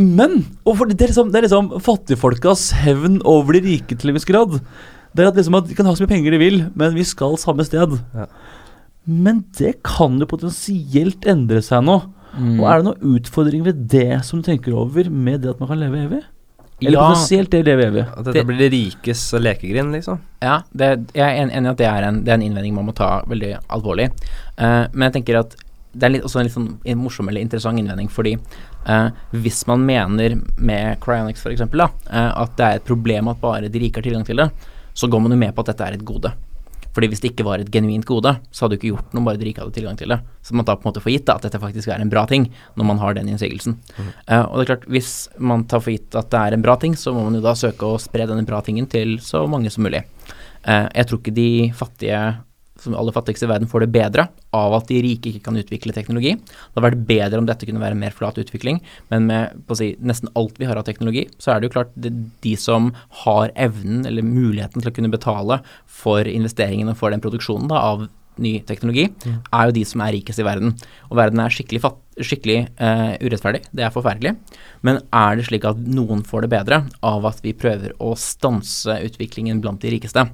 men det, er liksom, det er liksom fattigfolkas hevn over de rike til en viss grad. Det er at, liksom at de kan ha så mye penger de vil, men vi skal samme sted. Ja. Men det kan jo potensielt endre seg nå. Mhm. Og er det noen utfordringer ved det som du tenker over, med det at man kan leve evig? Eller Ja. potensielt det leve evig? At dette blir det rikes lekegrind, liksom. Ja, det, jeg er enig i at det er, en, det er en innvending man må ta veldig alvorlig. Uh, men jeg tenker at det er litt, også en litt sånn en morsom eller interessant innvending, fordi uh, hvis man mener med Cryonics f.eks. Uh, at det er et problem at bare de rike har tilgang til det, så går man jo med på at dette er et gode. Fordi hvis det ikke var et genuint gode, så hadde du ikke gjort noe bare de rike hadde tilgang til det. Så man tar på en måte for gitt da, at dette faktisk er en bra ting, når man har den innsigelsen. Eh, og det er klart, hvis man tar for gitt at det er en bra ting, så må man jo da søke å spre denne bra tingen til så mange som mulig. Uh, jeg tror ikke de fattige, som aller fattigste i verden, får det bedre av at de rike ikke kan utvikle teknologi. Det hadde vært bedre om dette kunne være en mer flat utvikling, men med si, nesten alt vi har av teknologi, så er det jo klart det, de som har evnen eller muligheten til å kunne betale for investeringen og for den produksjonen da, av ny teknologi, er jo de som er rikest i verden. Og verden er skikkelig, fatt, skikkelig uh, urettferdig, det er forferdelig. Men er det slik at noen får det bedre av at vi prøver å stanse utviklingen blant de rikeste?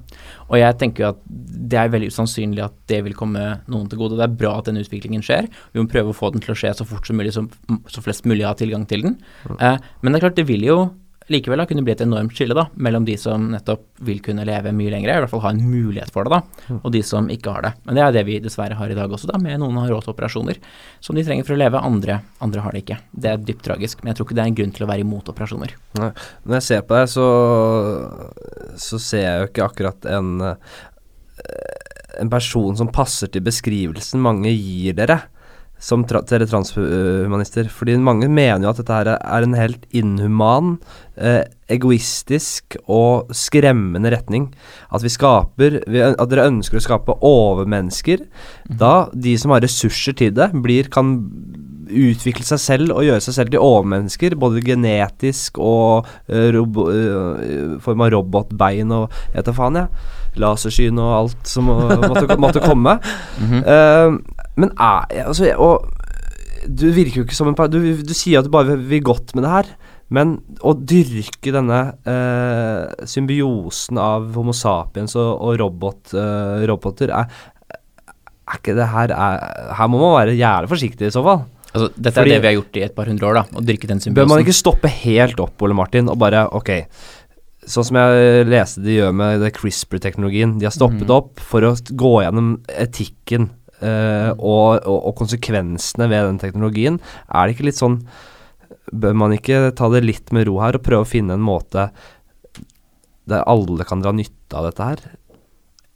Og jeg tenker jo at det er veldig usannsynlig at det vil komme noen til gode. Det er bra at den utviklingen skjer. Vi må prøve å få den til å skje så fort som mulig, så, så flest mulig har tilgang til den. Uh, men det er klart, det vil jo likevel da kunne bli et enormt skille da, mellom de som nettopp vil kunne leve mye lenger, i hvert fall ha en mulighet for det, da, og de som ikke har det. Men det er det vi dessverre har i dag også, da, med noen har råd til operasjoner som de trenger for å leve, andre, andre har det ikke. Det er dypt tragisk, men jeg tror ikke det er en grunn til å være imot operasjoner. Når jeg ser på deg, så, så ser jeg jo ikke akkurat en eh, En person som passer til beskrivelsen mange gir dere som tra dere transhumanister. Fordi mange mener jo at dette her er en helt inhuman, eh, egoistisk og skremmende retning. At vi skaper vi, At dere ønsker å skape overmennesker. Da de som har ressurser til det, blir, kan utvikle seg selv og gjøre seg selv til overmennesker, både genetisk og uh, robo, eh, form av robotbein og jeg vet da faen, jeg. Lasersyn og alt som måtte, måtte komme. Eh, men er altså, Og du virker jo ikke som en par- du, du sier at du bare vil, godt med det her, men å dyrke denne eh, symbiosen av Homo sapiens og, og robot, eh, roboter er, er ikke det her er, Her må man være jævlig forsiktig i så fall. Altså, dette Fordi- er det vi har gjort i et par hundre år, da, å dyrke den symbiosen. Bør man ikke stoppe helt opp, Ole Martin, og bare ok Sånn som jeg leste de gjør med CRISPR-teknologien. De har stoppet mm. opp for å gå gjennom etikken eh, og, og, og konsekvensene ved den teknologien. Er det ikke litt sånn Bør man ikke ta det litt med ro her og prøve å finne en måte der alle kan dra nytte av dette her?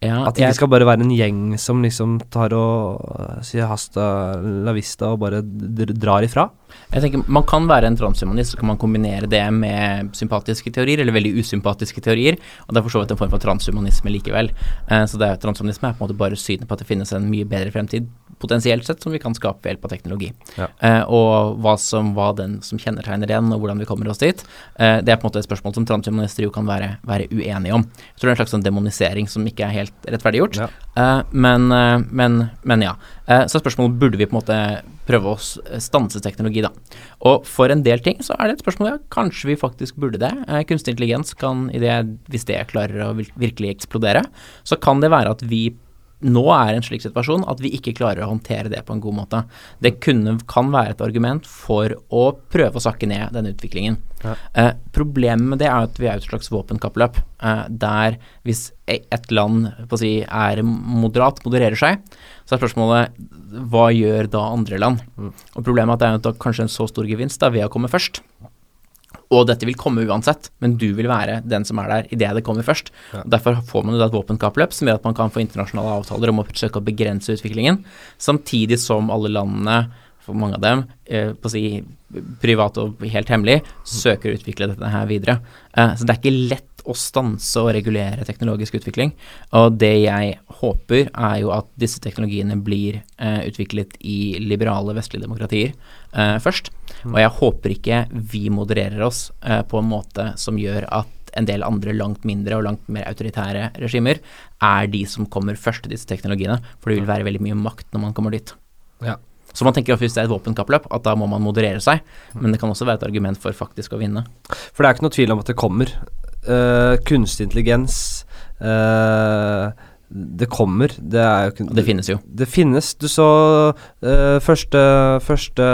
ja, At det jeg- ikke skal bare være en gjeng som liksom tar og eh, sier hasta la vista og bare drar ifra? Jeg tenker Man kan være en transhumanist, så kan man kombinere det med sympatiske teorier, eller veldig usympatiske teorier, og det er for så vidt en form for transhumanisme likevel. Eh, så det er, transhumanisme er på en måte bare synet på at det finnes en mye bedre fremtid, potensielt sett, som vi kan skape ved hjelp av teknologi. Ja. Eh, og hva som hva den som kjennetegner den, og hvordan vi kommer oss dit, eh, det er på en måte et spørsmål som transhumanister jo kan være, være uenige om. Jeg tror det er en slags sånn demonisering som ikke er helt rettferdiggjort. Ja. Eh, men, eh, men, men ja. Eh, så spørsmålet burde vi på en måte prøve å stanse teknologi, da. Og for en del ting så er det et spørsmål ja, kanskje vi faktisk burde det. Eh, kunstig intelligens kan, i det, hvis det klarer å virkelig eksplodere, så kan det være at vi nå er en slik situasjon at vi ikke klarer å håndtere det på en god måte. Det kunne, kan være et argument for å prøve å sakke ned denne utviklingen. Ja. Eh, problemet med det er at vi er et slags våpenkappløp, eh, der hvis e- et land si, er moderat, modererer seg, så er spørsmålet hva gjør da andre land? Og Problemet er at det er kanskje en så stor gevinst da ved å komme først. Og dette vil komme uansett, men du vil være den som er der idet det kommer først. Ja. Derfor får man jo da et våpenkappløp som gjør at man kan få internasjonale avtaler om å forsøke å begrense utviklingen, samtidig som alle landene, for mange av dem, eh, på å si privat og helt hemmelig, søker å utvikle dette her videre. Eh, så det er ikke lett å stanse og regulere teknologisk utvikling. Og det jeg håper, er jo at disse teknologiene blir eh, utviklet i liberale vestlige demokratier eh, først. Og jeg håper ikke vi modererer oss eh, på en måte som gjør at en del andre langt mindre og langt mer autoritære regimer er de som kommer først til disse teknologiene, for det vil være veldig mye makt når man kommer dit. Ja. Så man tenker at hvis det er et våpenkappløp, at da må man moderere seg, men det kan også være et argument for faktisk å vinne. For det er ikke noe tvil om at det kommer. Eh, kunstig intelligens uh, Det kommer. Det er jo kun, det finnes jo. Det finnes. Du så uh, første, første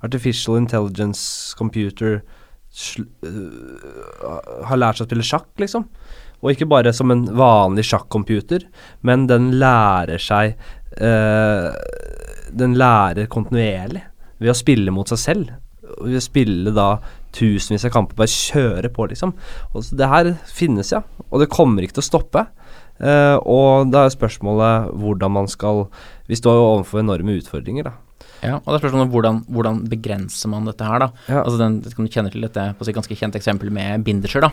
Artificial Intelligence Computer sl uh, har lært seg å spille sjakk, liksom. Og ikke bare som en vanlig sjakkcomputer, men den lærer seg uh, Den lærer kontinuerlig ved å spille mot seg selv. Spille da tusenvis av kamper, bare kjøre på, liksom. Og så det her finnes, ja. Og det kommer ikke til å stoppe. Uh, og da er spørsmålet hvordan man skal Vi står jo overfor enorme utfordringer, da. Ja, og det er spørsmålet hvordan, hvordan begrenser man dette her, da. Ja. Altså den, kan du kjenne til dette på et ganske kjent eksempel med binderser, da.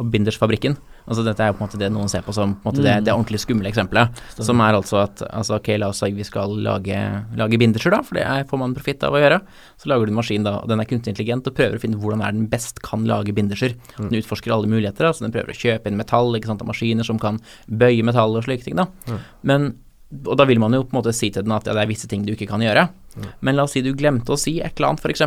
Og Bindersfabrikken. Altså dette er jo på en måte det noen ser på som på måte det, Mm. det ordentlig skumle eksempelet. Som er altså at altså, ok, la oss si vi skal lage, lage binderser, da, for det er, får man profitt av å gjøre. Så lager du en maskin, da, og den er kunstig intelligent og prøver å finne hvordan er den best kan lage Binderscher. Den utforsker alle muligheter, da, så den prøver å kjøpe inn metall, ikke sant, av maskiner som kan bøye metall og slike ting, da. Men og da vil man jo på en måte si til den at ja, det er visse ting du ikke kan gjøre. Men la oss si du glemte å si et eller annet, f.eks.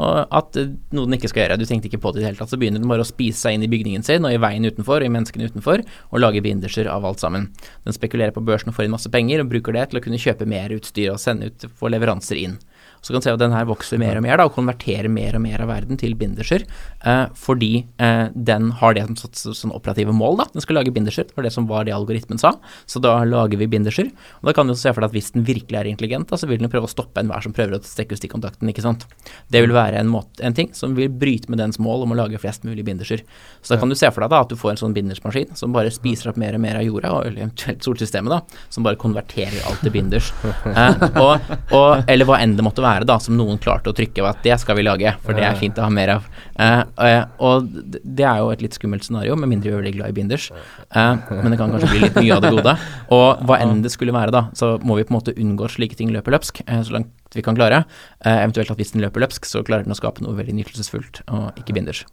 Og at noe den ikke skal gjøre. Du tenkte ikke på det i det hele tatt. Så begynner den bare å spise seg inn i bygningen sin og i veien utenfor og i menneskene utenfor og lage binderser av alt sammen. Den spekulerer på børsen og får inn masse penger og bruker det til å kunne kjøpe mer utstyr og sende ut få leveranser inn. Så kan du se at den her vokser mer og mer da, og konverterer mer og mer av verden til binderser, eh, fordi eh, den har det som sånn, sånn operative mål. da, Den skal lage binderser, det var det som var det algoritmen sa. Så da lager vi binderser. Og da kan du se for deg at hvis den virkelig er intelligent, da, så vil den prøve å stoppe enhver som prøver å strekke ut stikkontakten. ikke sant? Det vil være en, måte, en ting som vil bryte med dens mål om å lage flest mulig binderser. Så da kan du se for deg da at du får en sånn bindersmaskin som bare spiser opp mer og mer av jorda, og eventuelt solsystemet, da, som bare konverterer alt til binders. Eh, og, og, eller hva enn det måtte være, da, som noen klarte å trykke at det skal vi lage, for det er fint å ha mer av. Eh, eh, og det er jo et litt skummelt scenario, med mindre vi er veldig glad i binders. Eh, men det kan kanskje bli litt mye av det gode. Og hva enn det skulle være, da, så må vi på en måte unngå at slike ting løper løpsk, så langt vi kan klare. Eventuelt at hvis den løper løpsk, så klarer den å skape noe veldig nytelsesfullt, og ikke binders.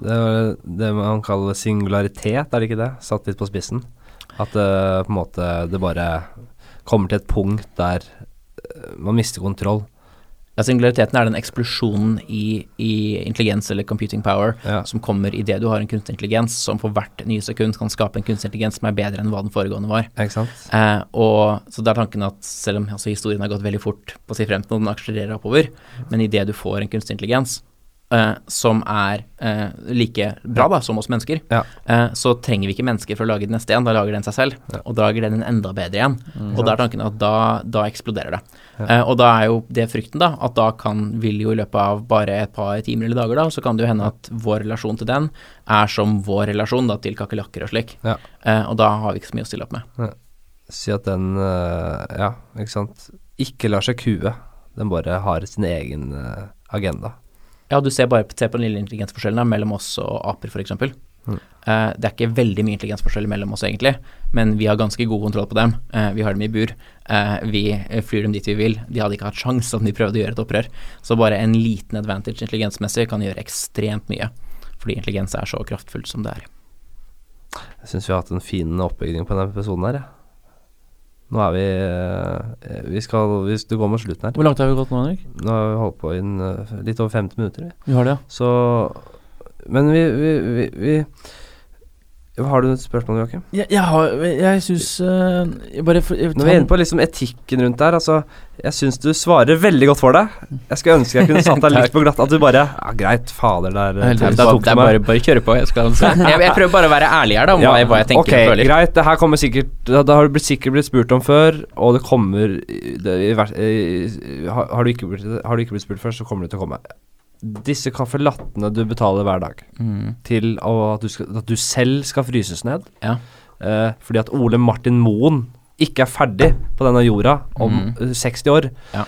Det er det man kaller singularitet, er det ikke det? Satt litt på spissen. At det på en måte det bare kommer til et punkt der man mister kontroll. Ja, singulariteten er den eksplosjonen i, i intelligens eller computing power Ja. som kommer idet du har en kunstig intelligens som for hvert nye sekund kan skape en kunstig intelligens som er bedre enn hva den foregående var. Eh, og Så det er tanken at selv om altså, historien har gått veldig fort på å si frem til når den akselererer oppover, men idet du får en kunstig intelligens eh, som er eh, like bra da, som oss mennesker, Ja. eh, så trenger vi ikke mennesker for å lage den neste igjen. Da lager den seg selv, og da lager den en enda bedre igjen. og da er tanken at da, da eksploderer det. Eh, og da er jo det frykten, da, at da kan, vil jo i løpet av bare et par timer eller dager, da, så kan det jo hende at vår relasjon til den er som vår relasjon da, til kakerlakker og slik. Ja. Eh, og da har vi ikke så mye å stille opp med. Si at den eh, Ja, ikke sant. Ikke lar seg kue. Den bare har sin egen agenda. Ja, du ser bare se på den lille intelligensforskjellen mellom oss og aper, f.eks. Mm. Uh, det er ikke veldig mye intelligensforskjell mellom oss, egentlig, men vi har ganske god kontroll på dem. Uh, vi har dem i bur. Uh, vi flyr dem dit vi vil. De hadde ikke hatt sjans om de prøvde å gjøre et opprør. Så bare en liten advantage intelligensmessig kan gjøre ekstremt mye, fordi intelligens er så kraftfullt som det er. Jeg syns vi har hatt en fin oppbygging på denne episoden her, jeg. Nå er vi eh, Vi skal Hvis du går mot slutten her Hvor langt har vi gått nå, Henrik? Nå har vi holdt på inn eh, litt over 50 minutter. vi. Vi har det, ja. Så Men vi, vi, vi, vi Har du et spørsmål, Joakim? Jeg, jeg har Jeg syns jeg bare for, jeg, Når vi er inne på liksom etikken rundt der, altså Jeg syns du svarer veldig godt for deg. Jeg skulle ønske jeg kunne satt deg litt på glatt. At du bare Ja, greit, fader, der, der, der det tok er du bare, meg. bare kjøre på. Jeg, skal, jeg, jeg prøver bare å være ærlig her, da, om jeg- hva jeg tenker ok, og føler. greit. Det her kommer sikkert Det har du blitt, sikkert blitt spurt om før, og det kommer det, i, i, har, har, du ikke blitt, har du ikke blitt spurt før, så kommer det til å komme. Disse caffè lattene du betaler hver dag Mm. til at du, skal, at du selv skal fryses ned Ja. eh, fordi at Ole Martin Moen ikke er ferdig på denne jorda om Mm. eh, 60 år. Ja.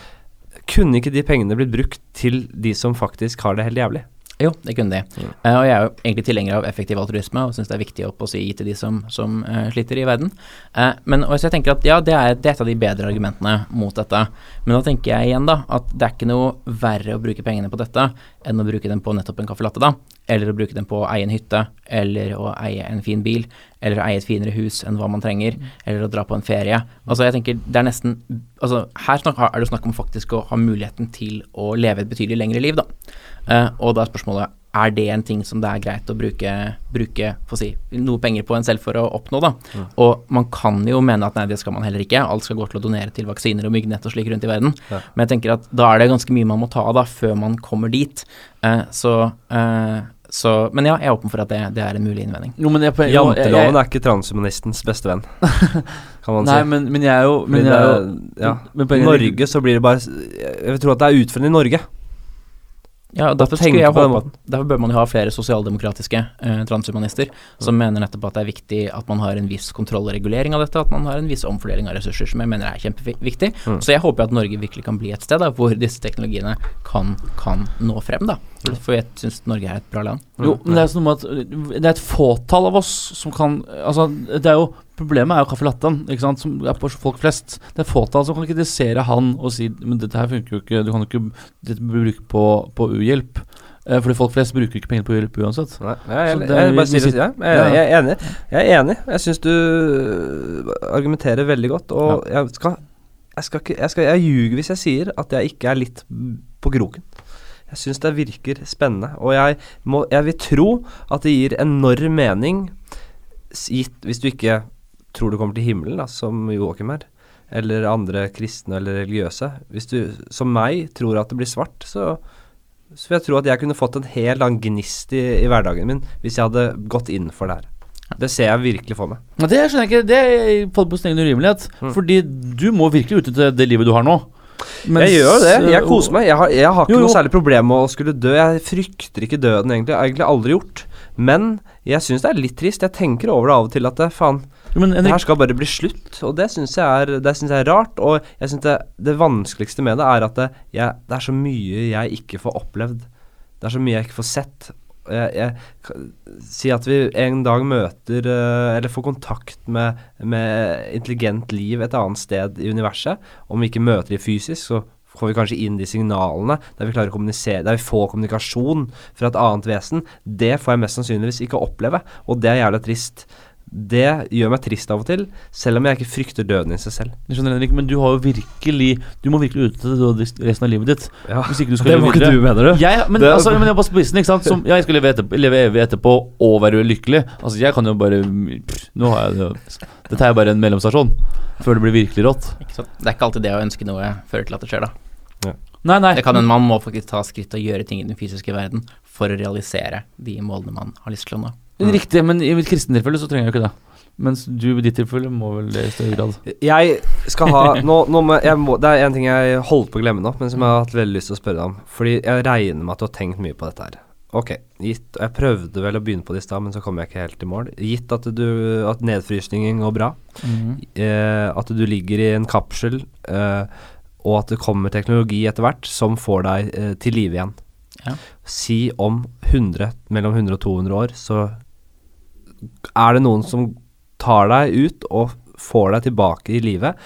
Kunne ikke de pengene blitt brukt til de som faktisk har det helt jævlig? Jo, det kunne de. Mm. Uh, og jeg er jo egentlig tilhenger av effektiv altruisme og syns det er viktig å si til de som, som uh, sliter i verden. Uh, men også jeg tenker at ja, det er, det er et av de bedre argumentene mot dette. Men da tenker jeg igjen da at det er ikke noe verre å bruke pengene på dette enn å bruke dem på nettopp en caffè latte, da. Eller å bruke dem på å eie en hytte, eller å eie en fin bil, eller å eie et finere hus enn hva man trenger, eller å dra på en ferie. Altså jeg tenker det er nesten Altså her er det snakk om faktisk å ha muligheten til å leve et betydelig lengre liv, da. Eh, og da er spørsmålet er det en ting som det er greit å bruke, bruke for si, noe penger på en selv for å oppnå, da. Og man kan jo mene at nei, det skal man heller ikke. Alt skal gå til å donere til vaksiner og myggnett og slik rundt i verden. Ja. Men jeg tenker at da er det ganske mye man må ta av da, før man kommer dit. Eh, så, eh, så Men ja, jeg er åpen for at det, det er en mulig innvending. Jo, men jeg, jeg, jeg, Janteloven er ikke transhumanistens beste venn, kan man Nei, si. men, men jeg er jo men det, jeg er jo, ja. men Norge så blir det bare Jeg vil tro at det er utførende i Norge. Ja, derfor, håpe, derfor bør man jo ha flere sosialdemokratiske eh, transhumanister som mener nettopp at det er viktig at man har en viss kontroll og regulering av dette, at man har en viss omfordeling av ressurser, som jeg mener er kjempeviktig. Mm. Så jeg håper at Norge virkelig kan bli et sted da, hvor disse teknologiene kan, kan nå frem, da. For jeg syns Norge er et bra land. Jo, men det er sånn at det er et fåtall av oss som kan Altså, det er jo Problemet er jo caffè latten, ikke sant, som er på folk flest. Det er fåtall som kan kritisere han og si Men dette her funker jo ikke, du kan jo ikke dette blir brukt på, på uhjelp. Eh, fordi folk flest bruker ikke penger på uhjelp uansett. Nei, jeg, er- jeg, vi sier ja. jeg, jeg er enig. Jeg er enig. Jeg syns du øh, argumenterer veldig godt, og jeg skal jeg, skal ikke, jeg, skal, jeg ljuger hvis jeg sier at jeg ikke er litt på kroken. Jeg syns det virker spennende, og jeg, må, jeg vil tro at det gir enorm mening, gitt hvis du ikke tror du kommer til himmelen, da, som Joakim er, eller andre kristne eller religiøse. Hvis du, som meg, tror at det blir svart, så så vil jeg tro at jeg kunne fått en hel annen gnist i, i hverdagen min hvis jeg hadde gått inn for det her. Det ser jeg virkelig for meg. Det skjønner jeg ikke. Det er på sin egen urimelighet. Mm. Fordi du må virkelig utnytte det livet du har nå. Mens, jeg gjør det. Jeg øh, koser meg. Jeg har, jeg har ikke Jo, jo. noe særlig problem med å skulle dø. Jeg frykter ikke døden, egentlig. Jeg har egentlig aldri gjort. Men jeg syns det er litt trist. Jeg tenker over det av og til at det, faen, Jo, men det her skal bare bli slutt. Og det syns jeg, jeg er rart. Og jeg synes det, det vanskeligste med det er at det, jeg, det er så mye jeg ikke får opplevd. Det er så mye jeg ikke får sett. Jeg, jeg, si at vi en dag møter eh, eller får kontakt med, med intelligent liv et annet sted i universet. Om vi ikke møter de fysisk, så får vi kanskje inn de signalene der vi klarer å kommunisere, der vi får kommunikasjon fra et annet vesen. Det får jeg mest sannsynligvis ikke oppleve, og det er jævla trist. Det gjør meg trist av og til, selv om jeg ikke frykter døden i seg selv. jeg skjønner Henrik, men du har jo virkelig Du må virkelig utnytte det resten av livet ditt. Ja, Hvis ikke du skal leve videre. mener du? Jeg, men, Det- altså, men jeg er bare spissen, ikke sant? Som, ja, jeg skal leve, etterpå, leve evig etterpå og være ulykkelig. Altså, jeg kan jo bare pff, Nå har jeg det Dette er bare en mellomstasjon før det blir virkelig rått. Ikke sant? Det er ikke alltid det å ønske noe fører til at det skjer, da. Nei, nei. Det kan en man må faktisk ta skritt og gjøre ting i den fysiske verden for å realisere de målene man har lyst til å nå. Riktig, men i mitt kristne tilfelle så trenger jeg jo ikke det. Mens du i ditt tilfelle må vel det i større grad. Jeg skal ha nå, nå må, må, Det er en ting jeg holdt på å glemme nå, men som jeg har hatt veldig lyst til å spørre deg om. Fordi jeg regner med at du har tenkt mye på dette her. Ok, gitt Jeg prøvde vel å begynne på det i stad, men så kom jeg ikke helt i mål. Gitt at, du, at nedfrysningen går bra, eh, at du ligger i en kapsel, eh, og at det kommer teknologi etter hvert som får deg eh, til live igjen. Ja. Si om 100, mellom 100 og 200 år, så er det noen som tar deg ut og får deg tilbake i livet.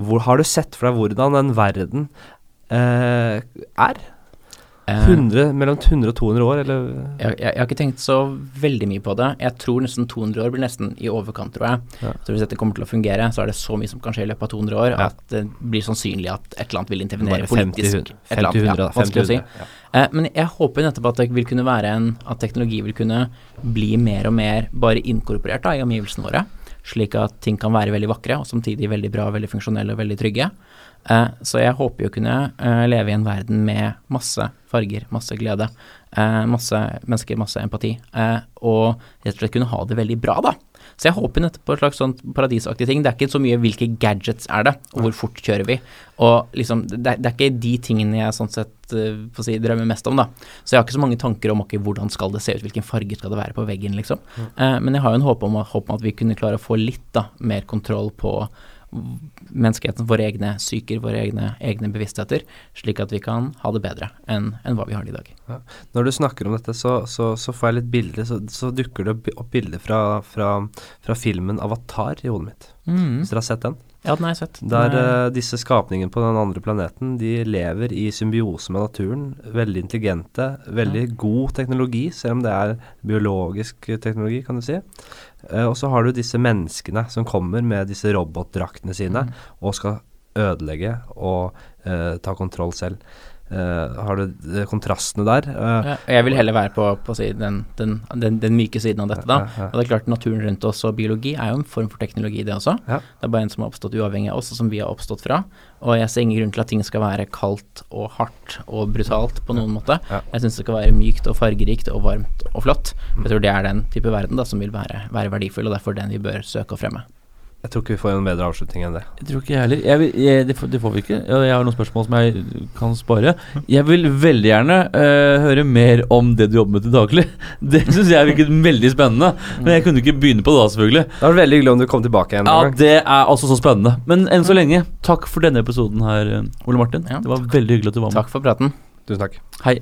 Hvor har du sett for deg hvordan den verden eh, er? Eh, 100, mellom 100 og 200 år, eller Jeg, jeg, jeg har ikke tenkt så veldig mye på det. Jeg tror nesten 200 år blir nesten i overkant, tror jeg. Ja. Så hvis dette kommer til å fungere, så er det så mye som kan skje i løpet av 200 år Ja. at det blir sannsynlig at et eller annet vil intervenere Bare 50, politisk. 100, et eller 50, 100, ja, vanskelig å si. ja. Eh, men jeg håper nettopp at det vil kunne være en At teknologi vil kunne bli mer og mer bare inkorporert da, i omgivelsene våre. Slik at ting kan være veldig vakre og samtidig veldig bra, veldig funksjonelle og veldig trygge. Eh, så jeg håper jo å kunne eh, leve i en verden med masse farger, masse glede, masse mennesker, masse empati, og rett og slett kunne ha det veldig bra, da. Så jeg håper nettopp på et slags sånn paradisaktig ting. Det er ikke så mye hvilke gadgets er det, og hvor fort kjører vi. Og liksom, det, er- det er ikke de tingene jeg sånn sett eh, får si, drømmer mest om, da. Så jeg har ikke så mange tanker om okay, hvordan skal det se ut, hvilken farge skal det være på veggen, liksom. Eh, men jeg har jo en håp om, håp om at vi kunne klare å få litt da, mer kontroll på menneskeheten, våre egne psyker, våre egne, egne bevisstheter, slik at vi kan ha det bedre enn enn hva vi har det i dag. Når du snakker om dette, så, så, så får jeg litt bilder, så, så dukker det opp- bilder fra, fra, fra filmen Avatar i hodet mitt. Hvis dere har sett den? Ja, den har jeg sett. Der er- eh, disse skapningene på den andre planeten, de lever i symbiose med naturen. Veldig intelligente, veldig god teknologi, selv om det er biologisk teknologi, kan du si. Uh, og så har du disse menneskene som kommer med disse robotdraktene sine Mm. og skal ødelegge og uh, ta kontroll selv. Eh, har du de kontrastene der? Uh, Ja, jeg vil heller være på, på å si, den, den, den, den myke siden av dette, da. Ja, ja. Og det er klart, naturen rundt oss og biologi er jo en form for teknologi, det også. Det er bare en som har oppstått uavhengig av oss, og som vi har oppstått fra. Og jeg ser ingen grunn til at ting skal være kaldt og hardt og brutalt på noen måte. Jeg syns det skal være mykt og fargerikt og varmt og flott. Jeg tror det er den type verden da som vil være, være verdifull, og derfor den vi bør søke å fremme. Jeg tror ikke vi får en bedre avslutning enn det. Jeg tror ikke jeg heller. Jeg vil, jeg, det, får, det, får, vi ikke. Jeg har noen spørsmål som jeg kan spare. Jeg vil veldig gjerne uh, høre mer om det du jobber med til daglig. Det syns jeg virket veldig spennende. Men jeg kunne ikke begynne på det da, selvfølgelig. Det var veldig hyggelig om du kom tilbake igjen. Ja, det er altså så spennende. Men enn så mm. lenge, takk for denne episoden her, eh, Ole Martin. Ja, det var takk. veldig hyggelig at du var med. Takk for praten. Tusen takk. Hei.